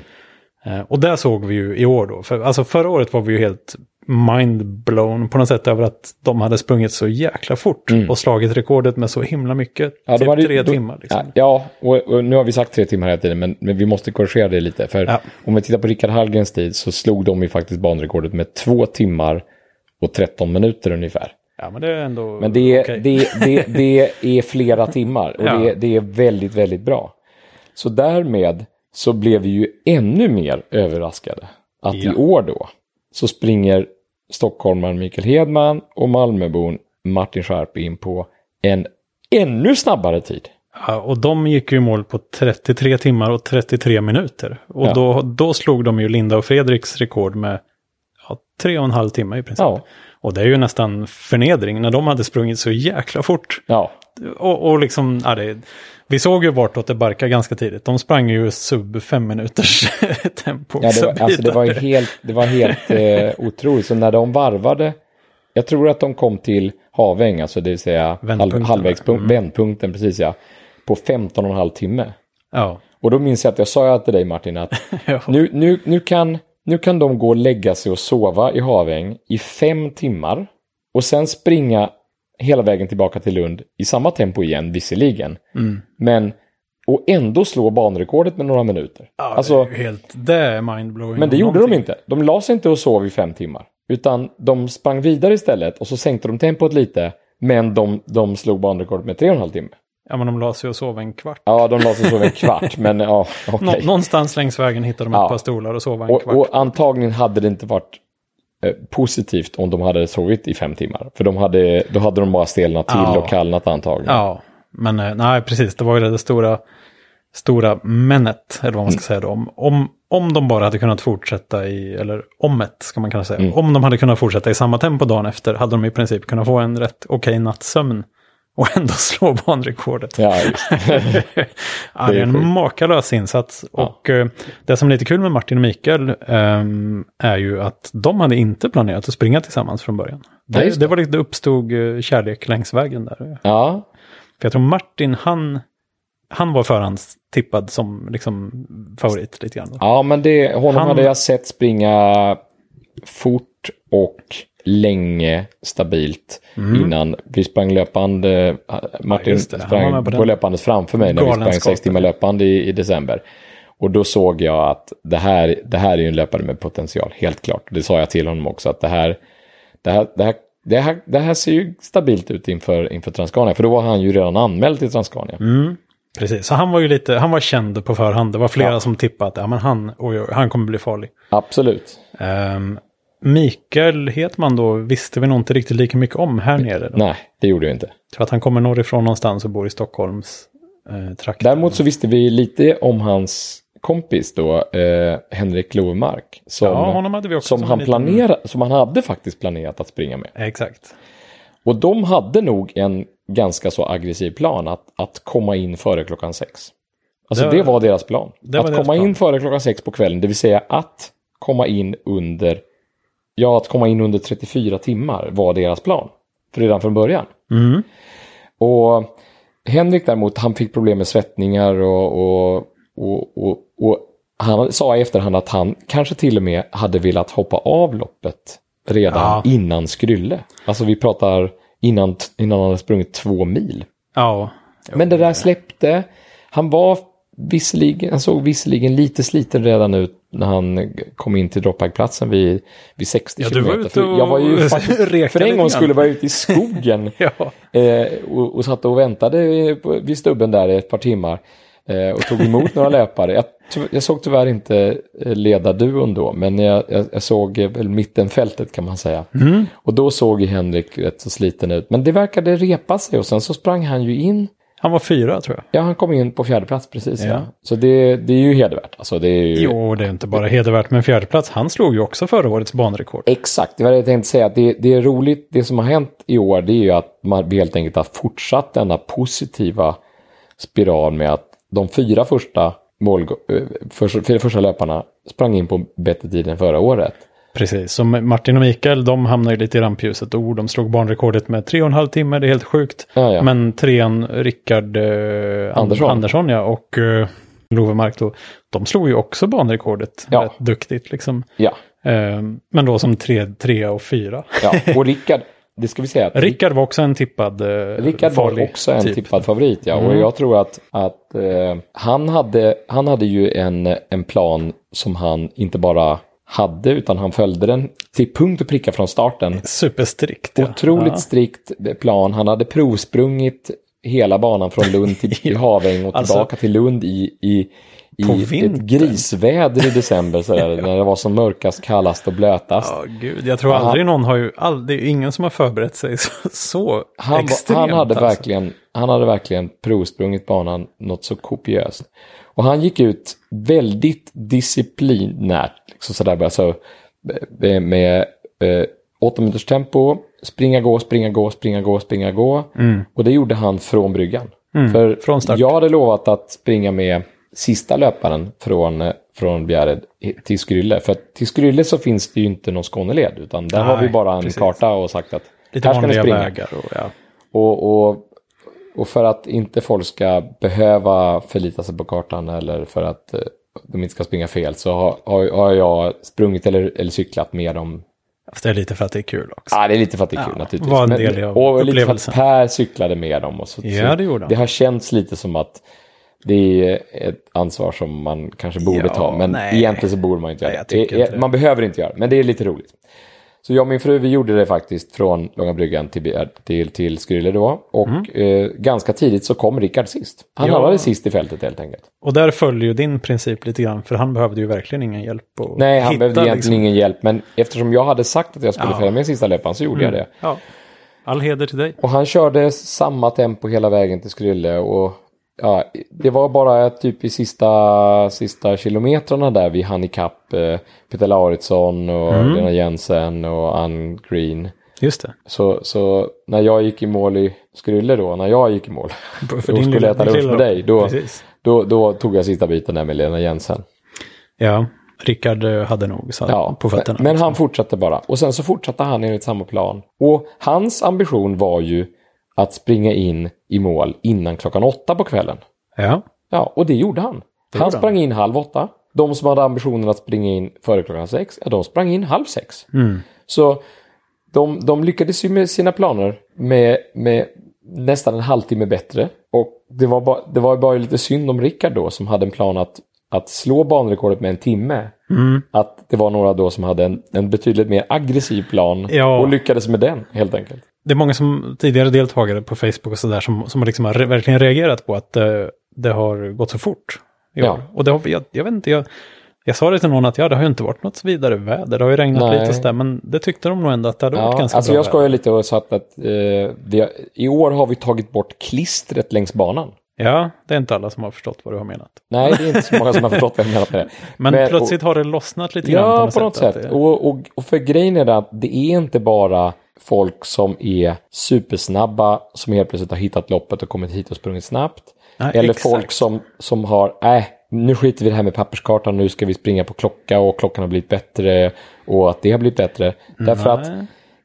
Eh, Och där såg vi ju i år då. För, alltså förra året var vi ju helt mind-blown på något sätt över att de hade sprungit så jäkla fort och slagit rekordet med så himla mycket. Mm. Ja, typ de hade- tre de- timmar. Liksom. Ja, och, och nu har vi sagt tre timmar hela tiden, men, men vi måste korrigera det lite. För Ja. om vi tittar på Rickard Hallgrens tid så slog de ju faktiskt banrekordet med två timmar och 13 minuter ungefär. Ja, men det är ändå Men det är, okej. det, det, det är flera timmar och Ja. det, det är väldigt, väldigt bra. Så därmed så blev vi ju ännu mer överraskade att Ja. i år då så springer stockholmaren Mikael Hedman och Malmöbon Martin Scharp in på en ännu snabbare tid. Ja, och de gick ju i mål på 33 timmar och 33 minuter. Och Ja. då, då slog de ju Linda och Fredriks rekord med ja, tre och en halv timme i princip. Ja. Och det är ju nästan förnedring när de hade sprungit så jäkla fort. Ja, Och, och liksom, ja, det, vi såg ju vartåt det barkade ganska tidigt. De sprang ju sub fem minuters tempo. ja det, var, alltså det var helt, det var helt eh, otroligt. Så när de varvade, jag tror att de kom till Haväng, alltså det vill säga halv, Vändpunkten. halvvägspunkt, Mm. vändpunkten, precis ja, på 15 och en halv timme. Ja. Och då minns jag att jag sa till dig Martin att Ja. nu, nu, nu, kan, nu kan de gå och lägga sig och sova i Haväng i fem timmar och sen springa hela vägen tillbaka till Lund i samma tempo igen, visserligen. Mm. Men, och ändå slå banrekordet med några minuter. Ja, alltså, det är ju helt, det är mindblowing. men det gjorde de någonting. inte. De la sig inte och sov i fem timmar. Utan de sprang vidare istället och så sänkte de tempot lite. Men de, de slog banrekordet med tre och en halv timme. Ja, men de la sig och sov en kvart. Ja, de la sig och sov en kvart, men ja. Nå- någonstans längs vägen hittade de Ja. ett par stolar och sova en Och, kvart. och antagligen hade det inte varit positivt om de hade sovit i fem timmar. För de hade, då hade de bara stelnat till Ja. och kallnat antagligen. Ja, men eh, nej, precis. Det var ju det stora, stora menet, eller vad man ska säga då. Om, om, om de bara hade kunnat fortsätta i, eller om ett ska man kunna säga. Mm. Om de hade kunnat fortsätta i samma tempo dagen efter hade de i princip kunnat få en rätt okej nattsömn. Och ändå slå banrekordet. Ja. Ja, det är en makalös insats. Ja. Och eh, det som är lite kul med Martin och Mikael ehm, är ju att de hade inte planerat att springa tillsammans från början. Ja, Det, just det det. var det uppstod eh, kärlek längs vägen där. ja, För jag tror Martin, han, han var förhandstippad som liksom favorit lite grann. ja, men det, honom Han- hade jag sett springa fort och länge stabilt innan. Vi sprang löpande, äh, Martin Mm. var sprang på på, löpandet framför mig när vi sprang sex timmar löpande i, i december. Och då såg jag att det här, det här är ju en löpare med potential, helt klart. Det sa jag till honom också, att det här, det här, det här, det här, det här ser ju stabilt ut inför, inför Transcania, för då var han ju redan anmäld till Transcania. Mm, precis, så han var ju lite, han var känd på förhand. Det var flera Ja. som tippade att ja, men han, oj, oj, han kommer bli farlig. Absolut. Um, Mikael Hetman då visste vi nog inte riktigt lika mycket om här nere. Då. Nej, det gjorde vi inte. Jag tror att han kommer norrifrån någonstans och bor i Stockholms eh, trakter. Däremot så visste vi lite om hans kompis då, eh, Henrik Lovemark. Som, Ja, honom hade vi också som, som han liten- planerade, som han hade faktiskt planerat att springa med. Exakt. Och de hade nog en ganska så aggressiv plan att, att komma in före klockan sex. Alltså Det det, var- var deras plan. det var att deras komma plan. in före klockan sex på kvällen, det vill säga att komma in under, ja att komma in under 34 timmar var deras plan. För redan från början. Mm. Och Henrik däremot, han fick problem med svettningar och, och, och, och, och han sa i efterhand att han kanske till och med hade velat hoppa av loppet redan Ja. innan Skrylle. Alltså vi pratar innan, innan han hade sprungit två mil. Ja. Men det där släppte. Han var visserligen, han såg visserligen lite sliten redan ut när han kom in till droppagplatsen vid, vid 60 Ja, du var ute och För jag var ju faktiskt, för en gång skulle vara ute i skogen Ja. eh, och, och satt och väntade vid stubben där i ett par timmar. Eh, och tog emot några löpare. Jag, jag såg tyvärr inte eh, ledarduon då, men jag, jag, jag såg eh, väl mittenfältet kan man säga. Mm. Och då såg Henrik rätt så sliten ut. Men det verkade repa sig och sen så sprang han ju in. Han var fyra tror jag. Ja, han kom in på fjärde plats precis. Ja. Ja. Så det, det är ju hedervärt. Alltså, det är ju... Jo, det är inte bara hedervärt med en fjärdeplats. Han slog ju också förra årets banrekord. Exakt, det var det jag tänkte säga. Det, det är roligt, det som har hänt i år det är ju att man helt enkelt har fortsatt denna positiva spiral med att de fyra första, mål, eh, för, fyra första löparna sprang in på bättre tid än förra året. Precis, som Martin och Mikael, de hamnar ju lite i rampljuset. Och de slog banrekordet med tre och en halv timme, det är helt sjukt. Ja, ja. Men trean, Rickard eh, Andersson. Andersson. Ja, och eh, Lovemark då, de slog ju också banrekordet Ja. rätt duktigt liksom. Ja, Eh, men då som tre, trea och fyra. ja. och Rickard, det ska vi säga. Att Rickard var också en tippad eh, Rickard var också en typ. tippad favorit, ja. Och Mm. jag tror att, att eh, han, hade, han hade ju en, en plan som han inte bara hade, utan han följde den till punkt och pricka från starten. Superstrikt. Ja. Otroligt Ja. strikt plan. Han hade provsprungit hela banan från Lund till Haväng och Alltså- tillbaka till Lund i, i, i ett grisväder i december, sådär, när det var som mörkast, kallast och blötast. Ja, gud. Jag tror Ja, han- aldrig någon har ju, all, det är ingen som har förberett sig så, så Han, extremt. han, hade alltså. verkligen, han hade verkligen provsprungit banan något så kopiöst. Och han gick ut väldigt disciplinärt. Liksom sådär, bara, så, med, med eh, 8 minuters tempo, springa, gå, springa, gå, springa, gå, springa, gå. Och det gjorde han från bryggan. För Mm. från start. jag hade lovat att springa med sista löparen från, eh, från Bjärred till Skrylle. För till Skrylle så finns det ju inte någon Skåneled, utan där har Nej, vi bara en precis. karta och sagt att Lite här ska ni springa. vägar och ja. Och, och, och för att inte folk ska behöva förlita sig på kartan eller för att eh, de inte ska springa fel så har, har, jag sprungit eller, eller cyklat med dem. Fast det är lite för att det är kul också. Ja, det är lite för att det är kul Ja, naturligtvis. var en Men- del av och lite för att. Per cyklade med dem. Och så, Ja, det gjorde han. Det har känts lite som att det är ett ansvar som man kanske borde Ja, ta. Men nej. egentligen så borde man inte göra Nej, det. det. inte. Man behöver inte göra det, men det är lite roligt. Så jag och min fru, vi gjorde det faktiskt från Långa bryggan till, Bjär- till, till Skrylle då. Och eh, ganska tidigt så kom Rickard sist. Han Mm. Ja. hamnade sist i fältet helt enkelt. Och där följer ju din princip lite grann, för han behövde ju verkligen ingen hjälp. Nej, han hitta, behövde egentligen liksom. ingen hjälp. Men eftersom jag hade sagt att jag skulle Ja. Mm. följa med sista löparen så gjorde jag det. Ja. All heder till dig. Och han körde samma tempo hela vägen till Skrylle. Och ja, det var bara typ i sista, sista kilometrarna där vi hann ikapp eh, Peter Lauritsson och Mm. Lena Jensen och Ann Green. Just det. Så, så när jag gick i mål i Skrylle då, när jag gick i mål, För din skulle lilla- äta ditt lunch med dig, då, då, då tog jag sista biten där med Lena Jensen. Ja, Rickard eh, hade nog så Ja, på fötterna. Men han fortsatte bara. Och sen så fortsatte han enligt samma plan. Och hans ambition var ju att springa in i mål innan klockan åtta på kvällen. Ja, Ja, och det gjorde han. han gjorde sprang in halv åtta. De som hade ambitionen att springa in före klockan sex, ja, de sprang in halv sex. Mm. Så de, de lyckades ju med sina planer med, med nästan en halvtimme bättre. Och det var, bara, det var bara lite synd om Rickard då som hade en plan att, att slå banrekordet med en timme. Mm. Att det var några då som hade en, en betydligt mer aggressiv plan Ja. och lyckades med den helt enkelt. Det är många som tidigare deltagare på Facebook och sådär som, som liksom har verkligen reagerat på att eh, det har gått så fort. Ja. Och det har, jag, jag vet inte, jag, jag sa det till någon att ja, det har ju inte varit något vidare väder. Det har ju regnat Nej. lite och sådär, men det tyckte de nog ändå att det hade varit Ja, ganska alltså bra jag skojar lite och sagt att eh, vi i år har vi tagit bort klistret längs banan. Ja, det är inte alla som har förstått vad du har menat. Nej, det är inte så många som har förstått vad jag menar med det. Men, Men- plötsligt har det lossnat lite grann Ja, på något sätt. det- Och, och, och för grejen är det att det är inte bara folk som är supersnabba som helt plötsligt har hittat loppet och kommit hit och sprungit snabbt. Nej, Eller exakt. folk som, som har, äh, nu skiter vi det här med papperskartan, nu ska vi springa på klocka och klockan har blivit bättre och att det har blivit bättre. Därför att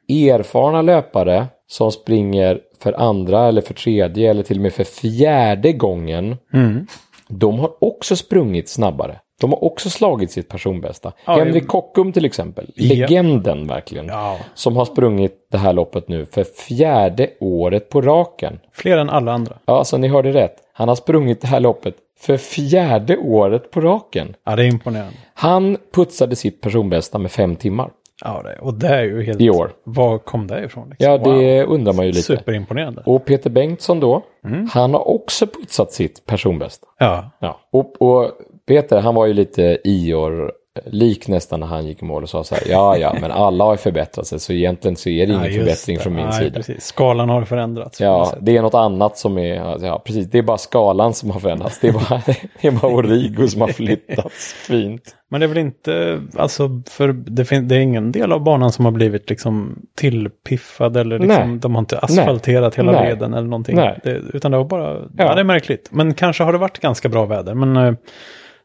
Nej. erfarna löpare som springer för andra eller för tredje eller till och med för fjärde gången, Mm. de har också sprungit snabbare. De har också slagit sitt personbästa. Ja, Henrik Kockum till exempel, Ja. legenden verkligen, Ja, som har sprungit det här loppet nu för fjärde året på raken. fler än alla andra. Ja, alltså ni hörde rätt. Han har sprungit det här loppet för fjärde året på raken. Ja, det är imponerande. Han putsade sitt personbästa med fem timmar Ja, det, och det är ju helt... i år. Var kom det ifrån? Liksom? Ja, det undrar man ju lite. Superimponerande. Och Peter Bengtsson då, Mm. han har också putsat sitt personbästa. Ja, Ja. Och, och Peter, han var ju lite Ior lik nästan när han gick i mål och sa så här, ja, ja, men alla har ju förbättrat sig, så egentligen så är det ingen ja, förbättring det. från min Nej, sida. Precis. Skalan har förändrats. Ja, det är något annat som är, ja, precis, det är bara skalan som har förändrats. Det är bara, det är bara Origo som har flyttats fint. Men det är väl inte, alltså, för det, fin- det är ingen del av banan som har blivit liksom tillpiffad eller liksom, Nej. de har inte asfalterat hela Nej. leden eller någonting. Nej. Det, utan det var bara, ja. Ja. det är märkligt. Men kanske har det varit ganska bra väder. Men eh,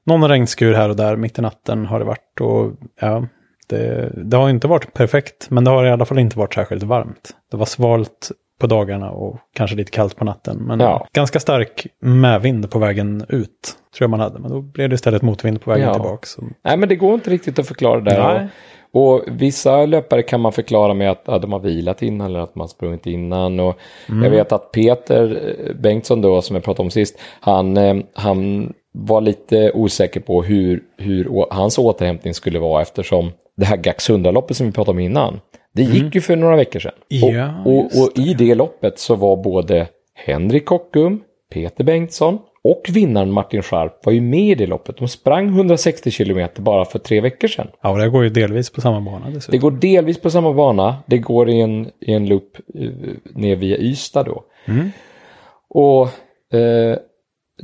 någon regnskur här och där mitt i natten har det varit och ja, det, det har inte varit perfekt. Men det har i alla fall inte varit särskilt varmt. Det var svalt på dagarna och kanske lite kallt på natten. Men Ja. ganska stark medvind på vägen ut tror jag man hade. Men då blev det istället motvind på vägen Ja. tillbaka. Så, Nej, men det går inte riktigt att förklara det. Nej. Och, och vissa löpare kan man förklara med att ja, de har vilat innan eller att man sprungit innan. Och Mm. Jag vet att Peter Bengtsson då, som jag pratade om sist, han, eh, han var lite osäker på hur, hur hans återhämtning skulle vara eftersom det här Gaxundaloppet som vi pratade om innan, det gick ju för några veckor sedan. Mm. Ja, och, och, och i det loppet så var både Henrik Kockum, Peter Bengtsson och vinnaren Martin Scharp var ju med i det loppet. De sprang 160 kilometer bara för tre veckor sedan. Ja, och det går ju delvis på samma bana Det dessutom. går delvis på samma bana. Det går i en, i en loop eh, ner via Ystad då. Mm. Och eh,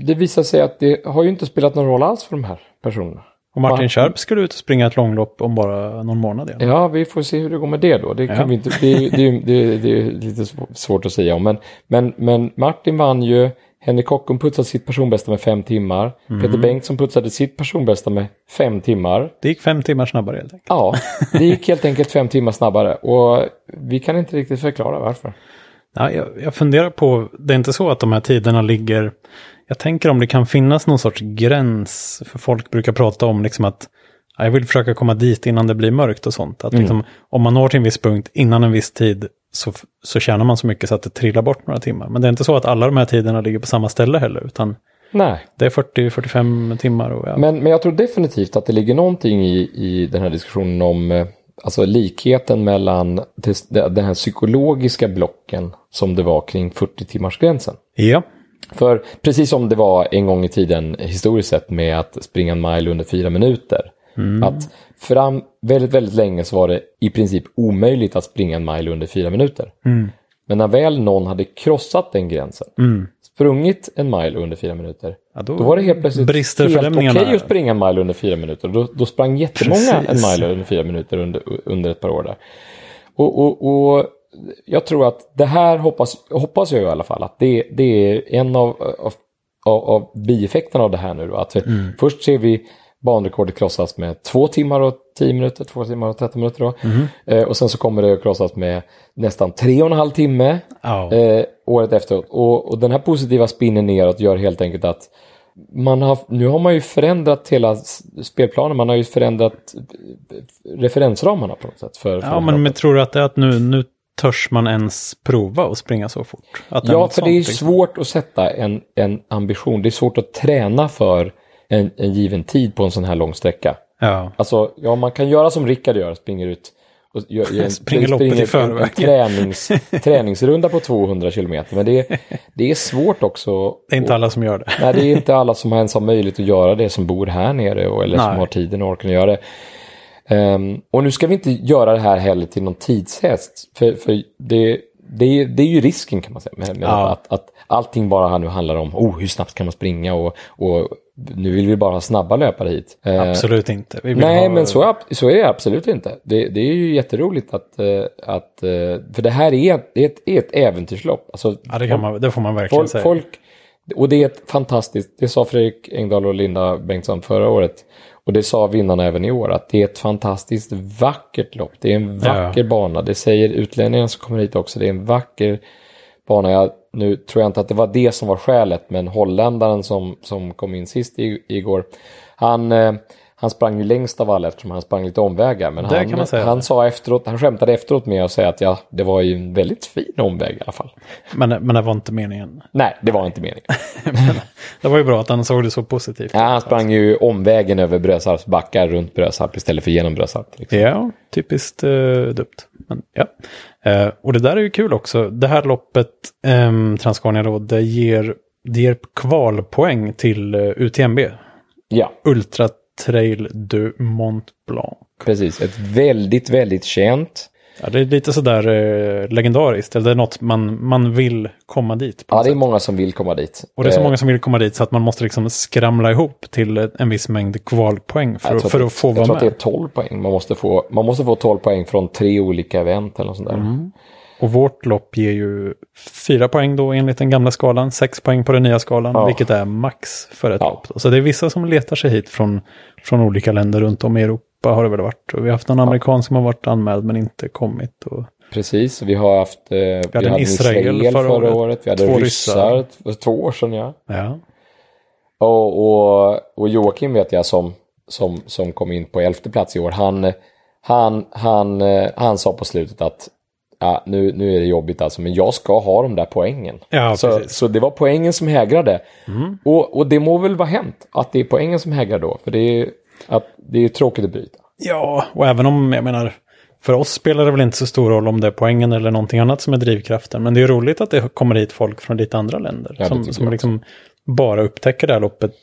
det visar sig att det har ju inte spelat någon roll alls för de här personerna. Och Martin Sharp skulle ut och springa ett långlopp om bara någon månad igen. Ja, vi får se hur det går med det då. Det, kan Ja. vi inte, det, det, det, det är lite sv- svårt att säga om. Men, men, men Martin vann ju. Henrik Kockum putsade sitt personbästa med fem timmar. Mm. Peter Bengtsson putsade sitt personbästa med fem timmar. Det gick fem timmar snabbare helt enkelt. Ja, det gick helt enkelt fem timmar snabbare. Och vi kan inte riktigt förklara varför. Ja, jag, jag funderar på, det är inte så att de här tiderna ligger... Jag tänker om det kan finnas någon sorts gräns. För folk brukar prata om liksom att ja, jag vill försöka komma dit innan det blir mörkt och sånt. Att liksom, om man når till en viss punkt innan en viss tid så, så tjänar man så mycket så att det trillar bort några timmar. Men det är inte så att alla de här tiderna ligger på samma ställe heller. Utan Nej, det är 40-45 timmar. Och, ja. men, men jag tror definitivt att det ligger någonting i, i den här diskussionen om eh, alltså likheten mellan det, den här psykologiska blocken som det var kring 40-timmarsgränsen. ja, För precis som det var en gång i tiden historiskt sett med att springa en mile under fyra minuter. Att fram väldigt, väldigt länge så var det i princip omöjligt att springa en mile under fyra minuter. Men när väl någon hade krossat den gränsen, sprungit en mile under fyra minuter, Ja, då då var det helt plötsligt helt okej förlämningarna. att springa en mile under fyra minuter. Då, då sprang jättemånga Precis. en mile under fyra minuter under, under ett par år där. Och, och, och jag tror att det här hoppas, hoppas jag i alla fall att det, det är en av, av, av, av bieffekterna av det här nu. Då, att Mm. Först ser vi banrekordet krossas med två timmar och tio minuter, två timmar och 30 minuter. Då. Mm. Eh, och sen så kommer det att krossas med nästan tre och en halv timme ja. eh, året efteråt. Och, och den här positiva spinnen neråt gör helt enkelt att man har, nu har man ju förändrat hela spelplanen, man har ju förändrat eh, referensramarna på något sätt. För, för ja, men, men tror du att det är att nu, nu törs man ens prova och springa så fort? Att Ja, för det är liksom? svårt att sätta en, en ambition. Det är svårt att träna för en, en given tid på en sån här lång sträcka. Ja. Alltså, ja, man kan göra som Rickard gör, springer ut och gör, gör Springer loppet i en, förväg. en tränings, träningsrunda på 200 kilometer. Men det är, det är svårt också. Det är inte alla som gör det. Nej, det är inte alla som ens har möjlighet att göra det som bor här nere och, eller som Nej. har tiden och orken att göra det. Ehm, och nu ska vi inte göra det här heller till någon tidshäst. För, för det, det, det är ju risken kan man säga. Med, med Ja. att, att allting bara nu handlar om oh, hur snabbt kan man springa och, och nu vill vi bara ha snabba löpare hit. Ehm, Absolut inte. Nej, ha- men så, så är det absolut inte. Det, det är ju jätteroligt att, eh, att eh, för det här är, ett, är ett äventyrslopp. Alltså, Ja, det, kan man, det får man verkligen folk, säga. folk, och det är ett fantastiskt, det sa Fredrik Engdahl och Linda Bengtsson förra året. Och det sa vinnarna även i år, att det är ett fantastiskt vackert lopp. Det är en vacker bana. Det säger utlänningarna som kommer hit också. Det är en vacker bana. Jag, nu tror jag inte att det var det som var skälet, men holländaren som, som kom in sist i, igår, han, eh, han sprang ju längst av alla eftersom han sprang lite omvägar. Men Det han, han sa efteråt, han skämtade efteråt med att säga att ja, det var ju en väldigt fin omväg i alla fall. Men, men det var inte meningen. Nej, det var inte meningen. Det var ju bra att han såg det så positivt. Ja, han sprang ju omvägen över Brösarps backar runt Brösarp istället för genom Brösarp. Liksom. Ja, typiskt uh, dumt. Men, ja. Eh, och det där är ju kul också. Det här loppet, um, Transcania då, det ger, det ger kvalpoäng till uh, UTMB. Ja, Ultra Trail du Mont Blanc. precis. Ett väldigt, väldigt känt. Ja, det är lite sådär uh, legendariskt. Eller det är något man, man vill komma dit. Ja, det är många som vill komma dit. Och det är så Eh, många som vill komma dit så att man måste liksom skramla ihop till en viss mängd kvalpoäng för, jag att- för att få Jag vara tror att det med. är 12 poäng. Man måste, få, man måste få 12 poäng från tre olika event eller något sånt där. Mm. Och vårt lopp ger ju fyra poäng då enligt den gamla skalan, sex poäng på den nya skalan, Ja. vilket är max för ett Ja. lopp. Då. Så det är vissa som letar sig hit från, från olika länder runt om i Europa har det väl varit. Och vi har haft någon amerikan som har varit anmäld men inte kommit. Och, Precis, vi har haft eh, vi hade en Israel Israel, förra året. året. Vi hade Två ryssar för två år sedan. Ja. ja. Och, och, och Joakim vet jag som, som, som kom in på elfte plats i år. Han, han, han, eh, han sa på slutet att ja, nu, nu är det jobbigt alltså, men jag ska ha de där poängen. Ja, så, så det var poängen som hägrade. Och, och det må väl vara hänt att det är poängen som hägrar då. För det är, att, det är tråkigt att bryta. ja, och även om, jag menar, för oss spelar det väl inte så stor roll om det är poängen eller någonting annat som är drivkraften. Men det är roligt att det kommer hit folk från lite andra länder. Ja, som som liksom bara upptäcker det här loppet,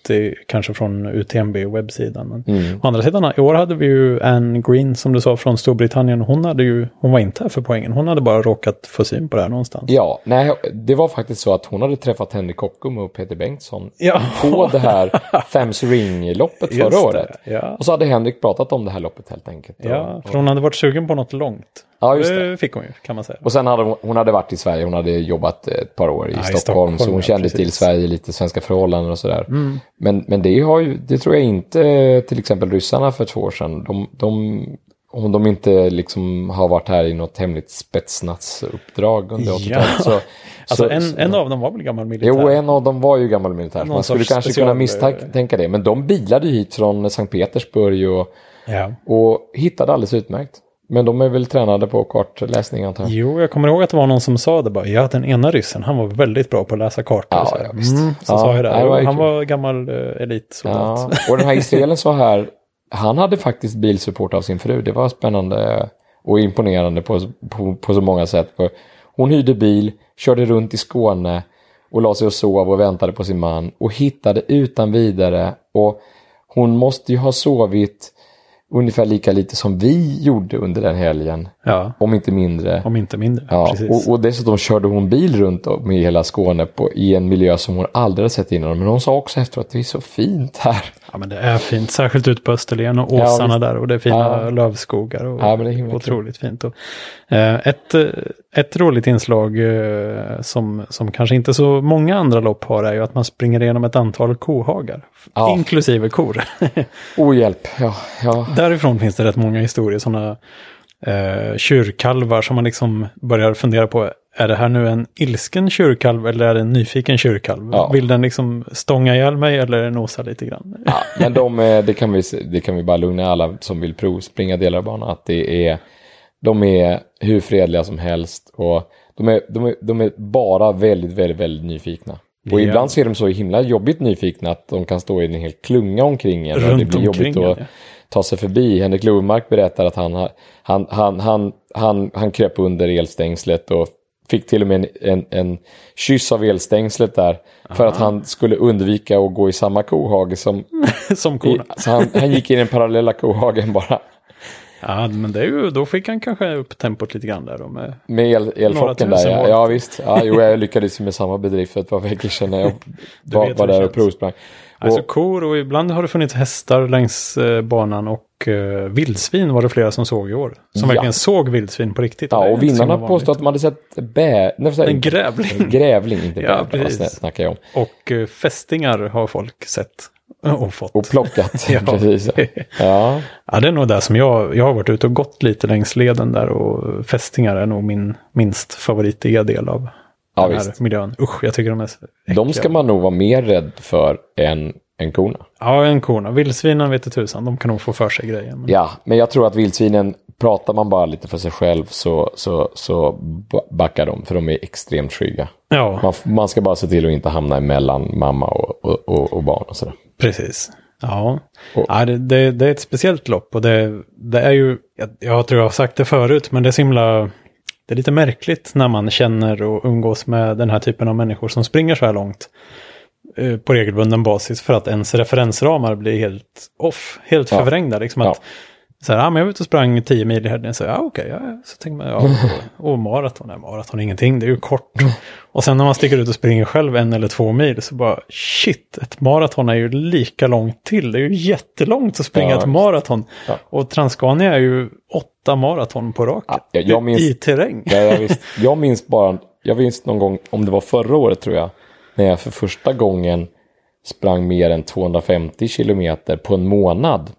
kanske från UTMB och webbsidan. Men Mm. Å andra sidan, i år hade vi ju Anne Green, som du sa, från Storbritannien. Hon, hade ju, hon var inte här för poängen. Hon hade bara råkat få syn på det här någonstans. Ja, nej, det var faktiskt så att hon hade träffat Henrik Kockum och Peter Bengtsson Ja. på det här Thames Ring-loppet förra det, året. Ja. Och så hade Henrik pratat om det här loppet helt enkelt. ja, och, för hon hade varit sugen på något långt. Ja, just det. fick hon ju, kan man säga. och sen hade hon, hon hade varit i Sverige, hon hade jobbat ett par år i, Ja, i Stockholm, Stockholm, så hon ja, kände precis. till Sverige, lite svenska förhållanden och sådär. Mm. Men, men det, har ju, det tror jag inte till exempel ryssarna för två år sedan. De, de, om de inte liksom har varit här i något hemligt spetsnadsuppdrag under Ja. 80-talet. Så, Alltså så, en, så, en av dem var väl gammal militär? Jo, en av dem var ju gammal militär. Man skulle kanske kunna misstänka det. Men de bilade hit från Sankt Petersburg och, Ja. och hittade alldeles utmärkt. Men de är väl tränade på kartläsning antar jag. Jo, jag kommer ihåg att det var någon som sa det bara. Ja, den ena ryssen, han var väldigt bra på att läsa kartor. Ja, så ja, visst. Mm, så Ja, sa jag det. det var han kul. var gammal uh, elitsoldat. Ja, och den här israelen sa här, han hade faktiskt bilsupport av sin fru. Det var spännande och imponerande på, på, på så många sätt. För Hon hyrde bil, körde runt i Skåne och la sig och sov och väntade på sin man och hittade utan vidare. Och hon måste ju ha sovit ungefär lika lite som vi gjorde under den helgen, Ja, om inte mindre. om inte mindre. Ja, Precis. och, och dessutom körde hon bil runt om i hela Skåne på, i en miljö som hon aldrig sett innan. Men hon sa också efteråt att det är så fint här. Ja, men det är fint. Särskilt ut på Österlen och Ja, åsarna visst. där. Och det är fina Ja. lövskogar. Och Ja, men det är himla otroligt fint. Och, eh, ett, eh, ett roligt inslag eh, som, som kanske inte så många andra lopp har är ju att man springer igenom ett antal kohagar. Ja. Inklusive kor. Oh hjälp, ja, ja. Därifrån finns det rätt många historier. Sådana eh, kyrkalvar som man liksom börjar fundera på. Är det här nu en ilsken kyrkalv eller är det en nyfiken kyrkalv? Ja. Vill den liksom stånga ihjäl mig eller nosa lite grann? ja men de, det, kan vi, det kan vi bara lugna alla som vill provspringa delar av banan. Att det är, de är hur fredliga som helst. Och de är, de är, de är bara väldigt, väldigt, väldigt nyfikna. Och Ja. ibland ser de så himla jobbigt nyfikna att de kan stå i en hel klunga omkring en. Runt det blir jobbigt att ja. ta sig förbi. Henrik Lovemark berättar att han, han, han, han, han, han kröp under elstängslet och fick till och med en, en, en kyss av elstängslet där. För att han skulle undvika att gå i samma kohage som... Som I, korna. så han, han gick i den parallella kohagen bara. Ja, men det är ju, då fick han kanske upp tempot lite grann där då med. Med el, elchocken där, ja. ja visst. Ja, jo, jag lyckades ju med samma bedrift för ett par veckor sedan när jag var, var där och provsprang. Alltså Och- kor och ibland har det funnits hästar längs eh, banan och eh, vildsvin var det flera som såg i år. Som Ja. verkligen såg vildsvin på riktigt. Ja, och vinnarna påstod att de hade sett bä... Nej, här- En grävling. En grävling, inte Ja, bäver, snackar jag om. Och eh, fästingar har folk sett och fått. Och plockat, Ja. precis. Ja. Ja, det är nog där som jag, jag har varit ute och gått lite längs leden där och fästingar är nog min minst favoritiga del av Ja, den här visst. miljön. Usch, jag tycker de är så De äckliga. ska man nog vara mer rädd för än, än korna. Ja, en korna. Vildsvinen vet tusan, de kan nog få för sig grejer. Men... Ja, men jag tror att vildsvinen, pratar man bara lite för sig själv så, så, så ba- backar de, för de är extremt skygga. Ja, Man, man ska bara se till att inte hamna emellan mamma och, och, och, och barn och sådär. precis. Ja, Och- ja det, det, det är ett speciellt lopp och det, det är ju, jag, jag tror jag har sagt det förut, men det är så himla, det är lite märkligt när man känner och umgås med den här typen av människor som springer så här långt eh, på regelbunden basis för att ens referensramar blir helt off, helt Ja. förvrängda. Liksom att, Så här, ja, men jag var ute och sprang 10 mil i helgen. Så ja, okej, ja, ja. Så tänker man, ja, och, och maraton, nej, maraton är ingenting, det är ju kort. Och sen när man sticker ut och springer själv en eller två mil så bara, shit, ett maraton är ju lika långt till. Det är ju jättelångt att springa Ja, ett maraton. Ja. Och Transcania är ju åtta maraton på raken. Ja, jag minns- I terräng. Ja, jag, visst, jag minns bara, jag minns någon gång, om det var förra året tror jag, när jag för första gången sprang mer än 250 kilometer på en månad.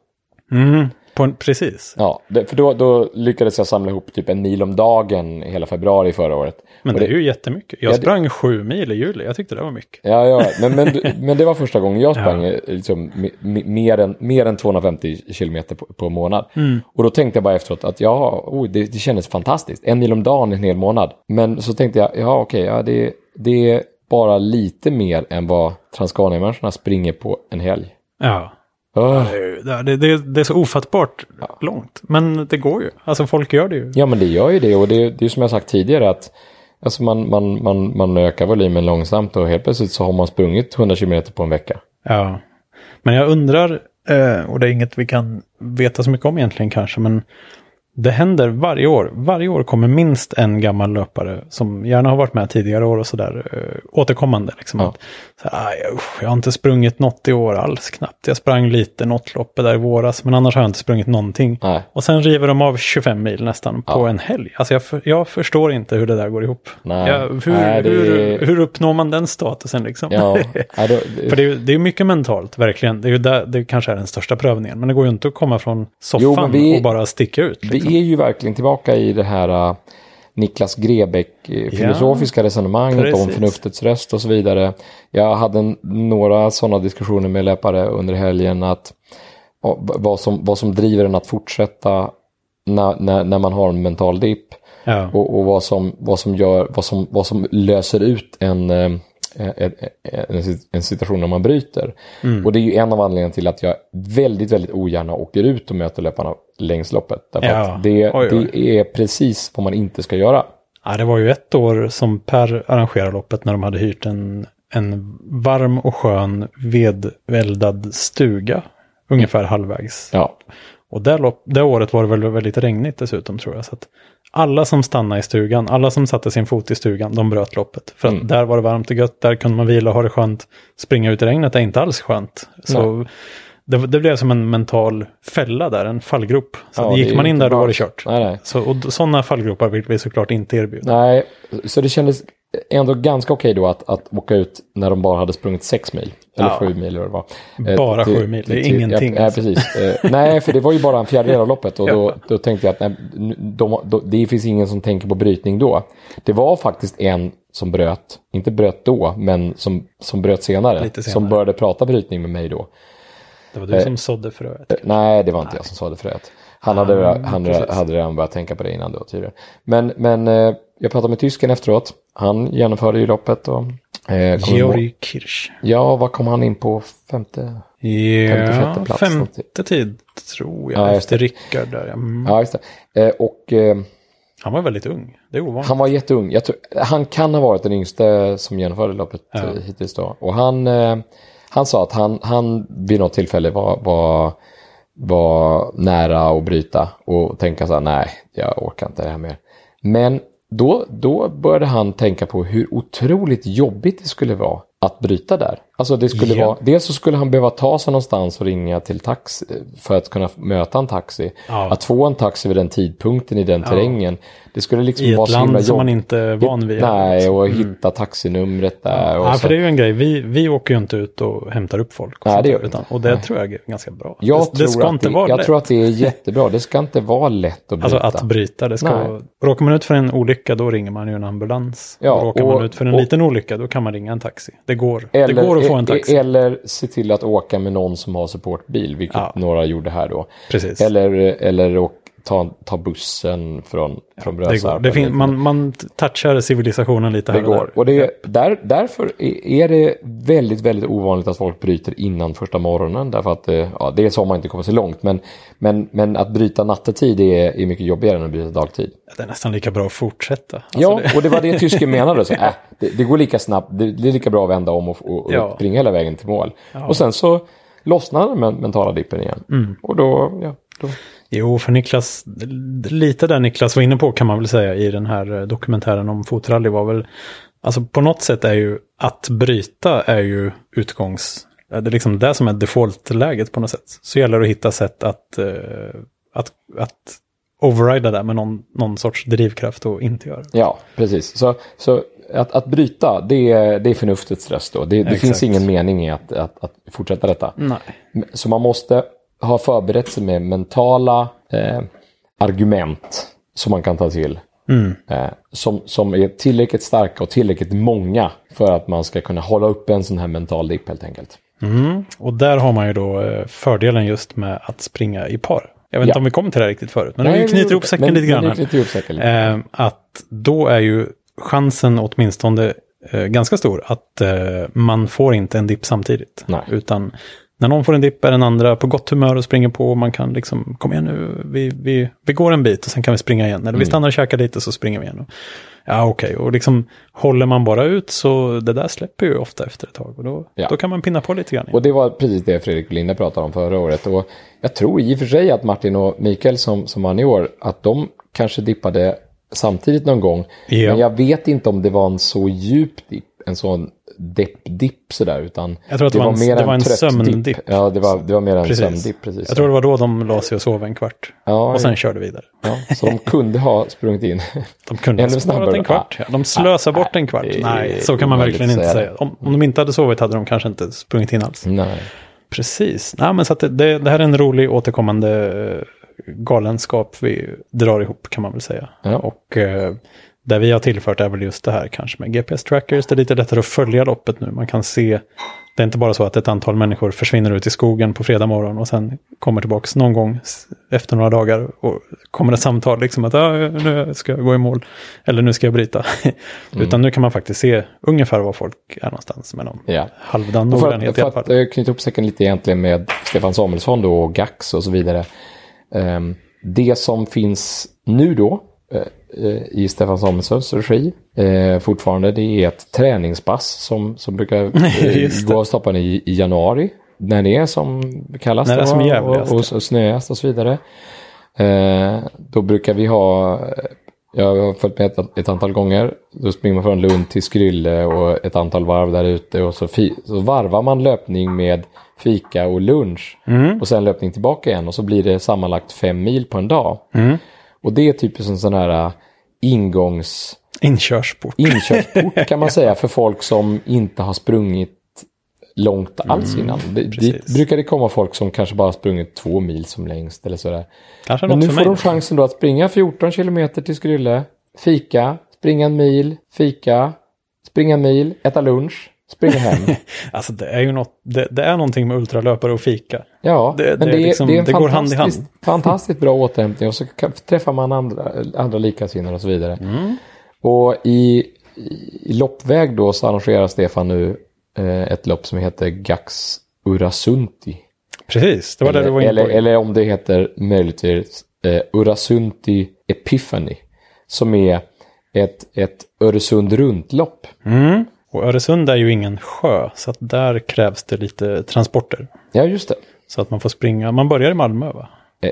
Mm, på precis. Ja, det, för då, då lyckades jag samla ihop typ en mil om dagen hela februari förra året. Men Och det är ju jättemycket. Jag Ja, det- sprang sju mil i juli, jag tyckte det var mycket. Ja, ja men, men, men det var första gången jag sprang eh, liksom, me- me- mer, än, mer än 250 kilometer på, på månad. Och då tänkte jag bara efteråt att ja, oh, det, det kändes fantastiskt. En mil om dagen en hel månad. Men så tänkte jag, ja okej, ja, det, det är bara lite mer än vad Transcania-människorna springer på en helg. Ja. Öh. Det, det, det, är så ofattbart långt. Men det går ju. Alltså folk gör det ju. Ja, men det gör ju det och det, det är som jag sagt tidigare att Alltså man, man, man, man ökar volymen långsamt och helt plötsligt så har man sprungit 100 km på en vecka. Ja, men jag undrar, eh, och det är inget vi kan veta så mycket om egentligen kanske, men det händer varje år. Varje år kommer minst en gammal löpare som gärna har varit med tidigare år och sådär äh, återkommande. Liksom, Ja. att, så här, "Aj, usch, jag har inte sprungit något i år alls knappt. Jag sprang lite något loppet där i våras, men annars har jag inte sprungit någonting. Nej. Och sen river de av 25 mil nästan på Ja. en helg. Alltså jag, jag förstår inte hur det där går ihop. Nej. Jag, hur, Nej, det hur, hur uppnår man den statusen liksom? Ja, nej, då, För det är det är mycket mentalt, verkligen. Det, är ju där, det kanske är den största prövningen. Men det går ju inte att komma från soffan Jo, vi- och bara sticka ut. Liksom. Vi är ju verkligen tillbaka i det här uh, Niklas Grebeck uh, filosofiska resonemanget om precis. förnuftets röst och så vidare. Jag hade några sådana diskussioner med löpare under helgen att ja, vad som, vad som driver en att fortsätta när, när, när man har en mental dipp Ja. och, och vad, som, vad, som gör, vad, som, vad som löser ut en, eh, en, en, en situation när man bryter. Mm. Och det är ju en av anledningarna till att jag väldigt, väldigt ogärna åker ut och möter löparna längs loppet. Därför Ja. att det, Oj, oj. det är precis vad man inte ska göra. Ja, det var ju ett år som Per arrangerade loppet när de hade hyrt en, en varm och skön vedeldad stuga. Ungefär halvvägs. Ja, Och det, lopp, det året var det väl väldigt regnigt dessutom tror jag. Så alla som stannade i stugan, alla som satte sin fot i stugan, de bröt loppet. För att Mm. där var det varmt och gött, där kunde man vila och ha det skönt. Springa ut i regnet är inte alls skönt. Så det, det blev som en mental fälla där, en fallgrop. Så Ja, gick man in där då bra. var det kört. nej, nej. Så, och sådana fallgropar vill vi såklart inte erbjuda. Nej, så det kändes ändå ganska okej då att, att åka ut när de bara hade sprungit sex mil. Eller Ja. sju mil eller vad det var. Eh, Bara till- sju mil, det är till- ingenting, Ja, nej, alltså. precis. Eh, nej, för det var ju bara en fjärdedel av loppet och då, då tänkte jag att nej, de, då, det finns ingen som tänker på brytning då. Det var faktiskt en som bröt, inte bröt då, men som, som bröt senare, senare. Som började prata brytning med mig då. Det var du som sådde fröet. Eh, Nej, det var inte jag som det förut. Han hade, han precis. hade redan börjat tänka på det innan då tydligen. Men, men eh, jag pratade med tysken efteråt. Han genomförde ju loppet. Och, eh, Georg Kirsch. Ja, vad kom han in på? Femte? Femte, Ja, sjätte plats, femte tid tror jag. Ja, efter Rickard där. ja. Mm. Ja, just det. Eh, och eh, Han var väldigt ung. Det är ovanligt. han var jätteung. Jag tror, han kan ha varit den yngste som genomförde loppet Ja. eh, hittills då. Och han, eh, han sa att han, han vid något tillfälle var, var, var nära att bryta och tänka så här, nej, jag orkar inte det här mer. Men då, då började han tänka på hur otroligt jobbigt det skulle vara att bryta där. Alltså det skulle Ja. vara, dels så skulle han behöva ta sig någonstans och ringa till taxi för att kunna möta en taxi. Ja. Att få en taxi vid den tidpunkten i den terrängen. Det skulle liksom I vara ett himla land som man inte är van vid. Nej, och hitta taxinumret där. och Ja, så. för det är ju en grej. Vi, vi åker ju inte ut och hämtar upp folk. Och, Nej, det gör utan, och det Nej. tror jag är ganska bra. Jag, det, tror, det ska att inte det, vara jag lätt. tror att det är jättebra. Det ska inte vara lätt att bryta. Alltså att bryta, det ska vara... Råkar man ut för en olycka, då ringer man ju en ambulans. Ja, och råkar och- man ut för en och- liten olycka, då kan man ringa en taxi. Det går. eller, det går att få en taxi. Eller se till att åka med någon som har supportbil, vilket Ja. några gjorde här då. Precis. Eller, eller å- ta, ta bussen från, från det. Brösarp. Det fin- eller- man, man touchar civilisationen lite här Det går. där. Och det, där, därför är- det väldigt, väldigt ovanligt att folk bryter innan första morgonen. Därför att eh, ja, dels har man inte kommit så långt. Men, men, men att bryta nattetid är, är mycket jobbigare än att bryta dagtid. Det är nästan lika bra att fortsätta. Alltså ja, det, och det var det tysken menade. Så, äh, det, det går lika snabbt, det, det är lika bra att vända om och, och, och Ja. springa hela vägen till mål. Och sen så lossnade den men- mentala dippen igen. Mm. Och då, ja, då, Jo, för Niklas, lite där Niklas var inne på kan man väl säga i den här eh, dokumentären om fotrally var väl, alltså på något sätt är ju att bryta är ju utgångs, det är liksom det som är default-läget på något sätt. Så gäller det att hitta sätt att, eh, att, att overrida det med någon, någon sorts drivkraft och inte göra. det. ja, precis. Så, så att, att bryta, det är, det är förnuftets röst då. Det, det finns ingen mening i att, att, att fortsätta detta. Nej. Så man måste ha förberett sig med mentala eh, argument som man kan ta till. Eh, som, som är tillräckligt starka och tillräckligt många för att man ska kunna hålla upp en sån här mental dipp helt enkelt. Mm. Och där har man ju då eh, fördelen just med att springa i par. Jag vet inte Ja. om vi kom till det här riktigt förut, men Nej, vi knyter ihop säcken lite grann. lite. Eh, att då är ju chansen åtminstone eh, ganska stor att eh, man får inte en dipp samtidigt. Nej. Utan när någon får en dipp är den andra på gott humör och springer på. och Man kan liksom, kom igen nu, vi, vi, vi går en bit och sen kan vi springa igen. Eller vi stannar och käkar lite och så springer vi igen. Ja, okej. Och liksom håller man bara ut så det där släpper ju ofta efter ett tag. Och då, Ja. då kan man pinna på lite grann. Och det var precis det Fredrik Linde pratade om förra året. Och jag tror i och för sig att Martin och Mikael som, som vann i år, att de kanske dippade samtidigt någon gång. Ja. Men jag vet inte om det var en så djup dipp, en sån depp-dipp sådär, utan Jag tror att det var en- det var en trött sömndipp. dipp. Ja, det var, det var mer en Precis. sömndipp. Precis. Jag tror det var då de la sig och sov en kvart. ja, Och sen körde vidare. ja, så de kunde ha sprungit in. De kunde ha sparat en kvart. Ja, de slösar Ah, bort en kvart. det Nej, så kan man verkligen inte säga. Om, om de inte hade sovit hade de kanske inte sprungit in alls. Nej. Precis. Nej, men så att det, det, det här är en rolig återkommande eh, galenskap vi drar ihop kan man väl säga. Ja. Och eh, där vi har tillfört är väl just det här kanske med GPS-trackers. Det är lite lättare att följa loppet nu. Man kan se, det är inte bara så att ett antal människor försvinner ut i skogen på fredag morgon och sen kommer tillbaka någon gång efter några dagar och kommer ett samtal liksom att ah, nu ska jag gå i mål eller nu ska jag bryta. Utan nu kan man faktiskt se ungefär var folk är någonstans med någon Ja. halvdan för noggrannhet i för alla fall. att eh, knyta upp säcken lite egentligen med Stefan Samuelsson då och Gax och så vidare. Ehm, det som finns nu då i Stefan Samuelssons regi eh, fortfarande det är ett träningspass som, som brukar eh, gå av stapeln i, i januari. När det är som kallas När det är som jävligast, och, och, och snöigast och så vidare. Eh, då brukar vi ha, eh, jag har följt med ett, ett antal gånger, då springer man från Lund till Skrylle och ett antal varv där ute och så, fi, så varvar man löpning med fika och lunch och sen löpning tillbaka igen och så blir det sammanlagt fem mil på en dag. Mm. Och det är typiskt en sån här äh, ingångs Inkörsport. inkörsport kan man säga för folk som inte har sprungit långt alls innan. Det, dit Mm, brukar det komma folk som kanske bara sprungit två mil som längst eller sådär. Kanske Men nu får de chansen då att springa 14 kilometer till Skrylle, fika, springa en mil, fika, springa en mil, äta lunch, springa hem. Alltså det är ju något, det, det är någonting med ultralöpare och fika. Ja, Det- men det är det, är, liksom- det är en går hand i hand. fantastiskt, bra återhämtning och så kan, träffar man andra, andra likasinnade och så vidare. Mm. Och i, i loppväg då så arrangerar Stefan nu eh, ett lopp som heter Gax Urasunti. Precis, det var det du var inne eller, på. eller om det heter möjligtvis eh, Urasunti Epiphany. Som är ett, ett Öresund runt-lopp. Mm. Och Öresund är ju ingen sjö, så att där krävs det lite transporter. Ja, just det. Så att man får springa, man börjar i Malmö va? Eh,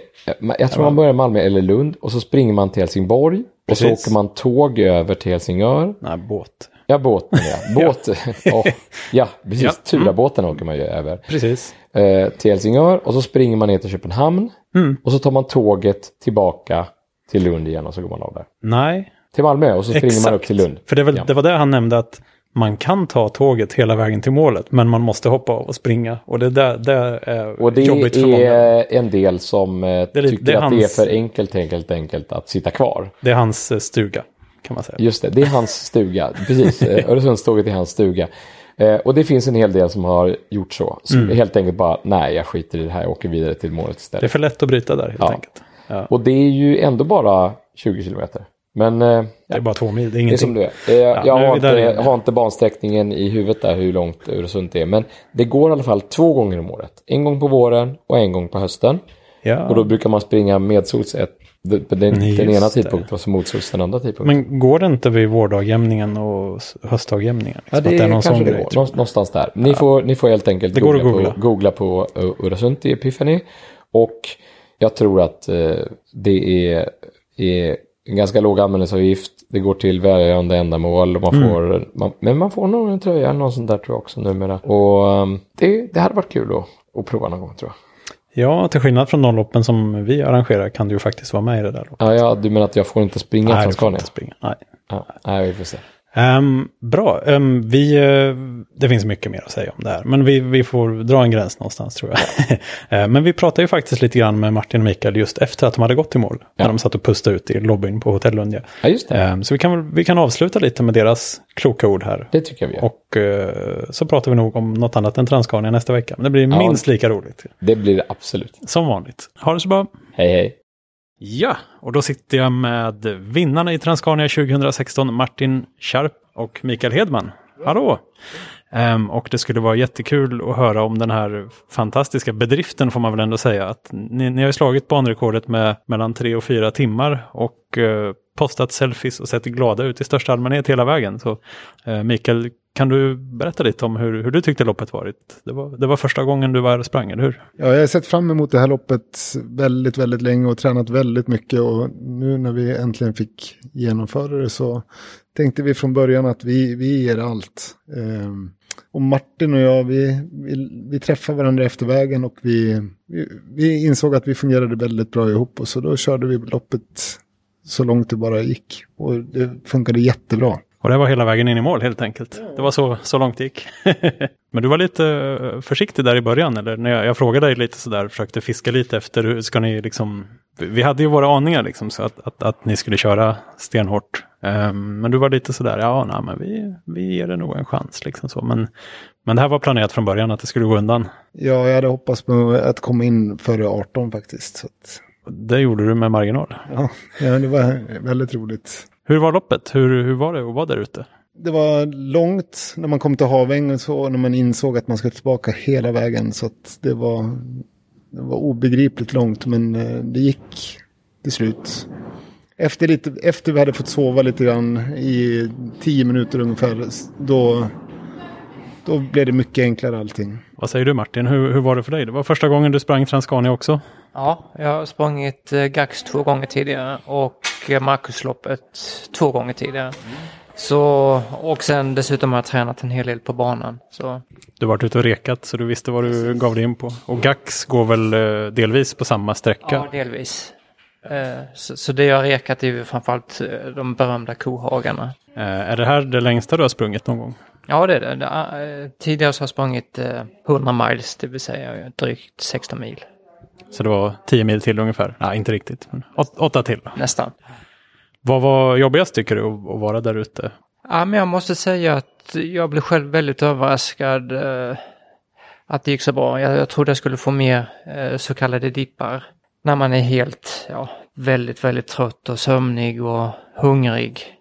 eh, Jag tror man börjar i Malmö eller Lund och så springer man till Helsingborg. Och så Precis. åker man tåg över till Helsingör. Nej, båt. Ja, båten ja. Båt. ja. ja, precis. Ja. Turabåten åker man ju över. Precis. Eh, till Helsingör och så springer man ner till Köpenhamn. Mm. Och så tar man tåget tillbaka till Lund igen och så går man av där. Nej, Till Malmö och så springer man upp till Lund. För det, väl, Ja. det var det han nämnde att man kan ta tåget hela vägen till målet, men man måste hoppa av och springa. Och det där, det är Och det jobbigt för många. är en del som eh, är lite- tycker det att det är hans- för enkelt, enkelt, enkelt att sitta kvar. Det är hans eh, stuga, kan man säga. Just det, det är hans stuga. Precis, Öresundståget är hans stuga. Eh, och det finns en hel del som har gjort så. Som helt enkelt bara, nej jag skiter i det här, jag åker vidare till målet Mm. Det är istället. för lätt att bryta där helt Ja. enkelt. Ja. Och det är ju ändå bara 20 kilometer. Men eh, Det är bara två mil, det är det är ingenting. som du är. Eh, jag nu är har inte, har inte bansträckningen i huvudet där hur långt Öresund är. Men det går i alla fall två gånger om året. En gång på våren och en gång på hösten. Ja. Och då brukar man springa medsols ett, den, den Just ena det. tidpunkten och så motsols den andra tidpunkten. Men går det inte vid vårdagjämningen och höstdagjämningen? Ja, Liksom, det, att det är någon kanske det grej, går. jag. Nå- Någonstans där. Ni, får, ni får helt enkelt Det går googla, att på, googla på uh, Öresund i Epiphany. Och jag tror att eh, det är, är ganska låg anmälningsavgift. Det går till välgörande ändamål. Och man Mm. får, man, men man får nog en tröja eller något sånt där tror jag också numera. Och um, det, det hade varit kul att, att prova någon gång tror jag. Ja, till skillnad från de loppen som vi arrangerar kan du ju faktiskt vara med i det där loppet. Ja, ja, du menar att jag får inte springa Nej, du får inte springa. Nej. Ja, nej, vi får se. Ehm, bra, Ehm, vi, eh, det finns mycket mer att säga om det här. Men vi, vi får dra en gräns någonstans tror jag. Ehm, men vi pratade ju faktiskt lite grann med Martin och Mikael just efter att de hade gått i mål. När de satt och pustade ut i lobbyn på Hotell Lundja. Ja, just det. Ehm, så vi kan, vi kan avsluta lite med deras kloka ord här. Det tycker jag vi gör. Och eh, så pratar vi nog om något annat än Transcania nästa vecka. Men det blir minst lika roligt. Det blir det absolut. Som vanligt. Ha det så bra. Hej, hej. Ja, och då sitter jag med vinnarna i Transcania 2016, Martin Sharp och Mikael Hedman. Hallå! Um, och det skulle vara jättekul att höra om den här fantastiska bedriften får man väl ändå säga. Att ni, ni har ju slagit banrekordet med mellan tre och fyra timmar och uh, postat selfies och sett glada ut i största allmänhet hela vägen. Så uh, Mikael, kan du berätta lite om hur, hur du tyckte loppet varit? Det var, det var första gången du var här och sprang, eller hur? Ja, jag har sett fram emot det här loppet väldigt, väldigt länge och tränat väldigt mycket. Och nu när vi äntligen fick genomföra det så tänkte vi från början att vi, vi ger allt. Um, och Martin och jag, vi, vi, vi träffade varandra efter vägen och vi, vi, vi, insåg att vi fungerade väldigt bra ihop. Och så då körde vi loppet så långt det bara gick. Och det funkade jättebra. Och det var hela vägen in i mål helt enkelt. Det var så, så långt det gick. Men du var lite eh, försiktig där i början, eller? När jag, jag frågade dig lite sådär, försökte fiska lite efter hur ska ni liksom... Vi hade ju våra aningar liksom, så att, att, att ni skulle köra stenhårt. Um, men du var lite sådär, ja, nej, men vi, vi ger det nog en chans. Liksom så. Men, men det här var planerat från början att det skulle gå undan. Ja, jag hade hoppats på att komma in före 18 faktiskt. Det gjorde du med marginal. Ja, ja, det var väldigt roligt. Hur var loppet? Hur, hur var det att vara där ute? Det var långt när man kom till Haväng och så, när man insåg att man skulle tillbaka hela vägen. Så att det var, det var obegripligt långt, men eh, det gick till slut. Efter, lite, efter vi hade fått sova lite grann i tio minuter ungefär, då, då blev det mycket enklare allting. Vad säger du Martin, hur, hur var det för dig? Det var första gången du sprang Transcania också? Ja, jag har sprungit eh, Gax två gånger tidigare och Marcusloppet två gånger tidigare. Så, och sen dessutom har jag tränat en hel del på banan. Så. Du har varit ute och rekat så du visste vad du gav dig in på. Och Gax går väl eh, delvis på samma sträcka? Ja, delvis. Eh, så, så det jag har rekat är ju framförallt de berömda kohagarna. Är det här det längsta du har sprungit någon gång? Ja, det är det. Tidigare så har jag sprungit 100 miles, det vill säga drygt 16 mil. Så det var 10 mil till ungefär? Nej, inte riktigt. Men 8 till. Nästan. Vad var jobbigast tycker du att vara där ute? Ja, men jag måste säga att jag blev själv väldigt överraskad eh, att det gick så bra. Jag, jag trodde jag skulle få mer eh, så kallade dippar. När man är helt, ja, väldigt, väldigt trött och sömnig och hungrig.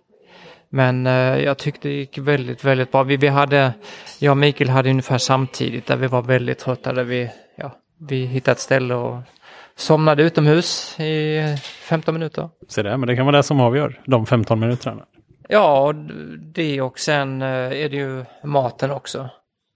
Men eh, jag tyckte det gick väldigt, väldigt bra. Vi, vi hade, jag och Mikael hade ungefär samtidigt där vi var väldigt trötta. Där vi, ja, vi hittade ett ställe och somnade utomhus i 15 minuter. Så det, men det kan vara det som avgör de 15 minuterna. Ja, det och sen eh, är det ju maten också.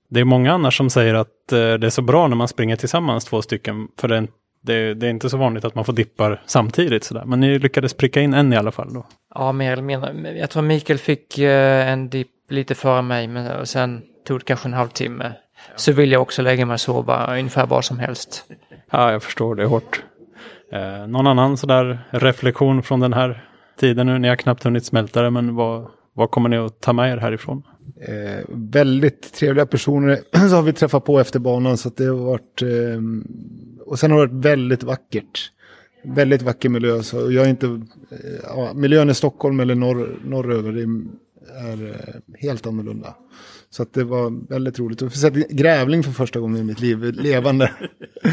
Det är många annars som säger att eh, det är så bra när man springer tillsammans två stycken. För det, det, det är inte så vanligt att man får dippar samtidigt. Sådär. Men ni lyckades pricka in en i alla fall då. Ja, mer eller mindre. Jag tror Mikael fick eh, en dipp lite före mig, men sen tog det kanske en halvtimme. Så vill jag också lägga mig och sova ungefär vad som helst. Ja, jag förstår. Det är hårt. Eh, någon annan sådär reflektion från den här tiden nu? Ni har knappt hunnit smälta det, men vad, vad kommer ni att ta med er härifrån? Eh, väldigt trevliga personer så har vi träffat på efter banan. Så det har varit, eh, och sen har det varit väldigt vackert. Väldigt vacker miljö. Så jag är inte, eh, ja, miljön i Stockholm eller norr, norröver är, är eh, helt annorlunda. Så att det var väldigt roligt. att få se grävling för första gången i mitt liv, levande.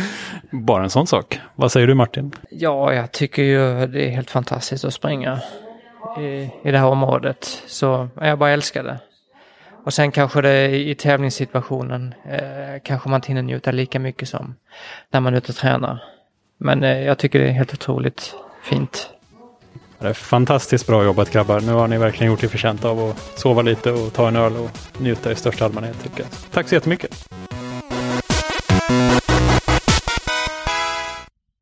Bara en sån sak. Vad säger du Martin? Ja, jag tycker ju det är helt fantastiskt att springa i, i det här området. Så jag bara älskar det. Och sen kanske det i tävlingssituationen eh, kanske man inte hinner njuta lika mycket som när man är ute och tränar. Men eh, jag tycker det är helt otroligt fint. Det är fantastiskt bra jobbat grabbar. Nu har ni verkligen gjort er förtjänta av att sova lite och ta en öl och njuta i största allmänhet. Tycker jag. Tack så jättemycket.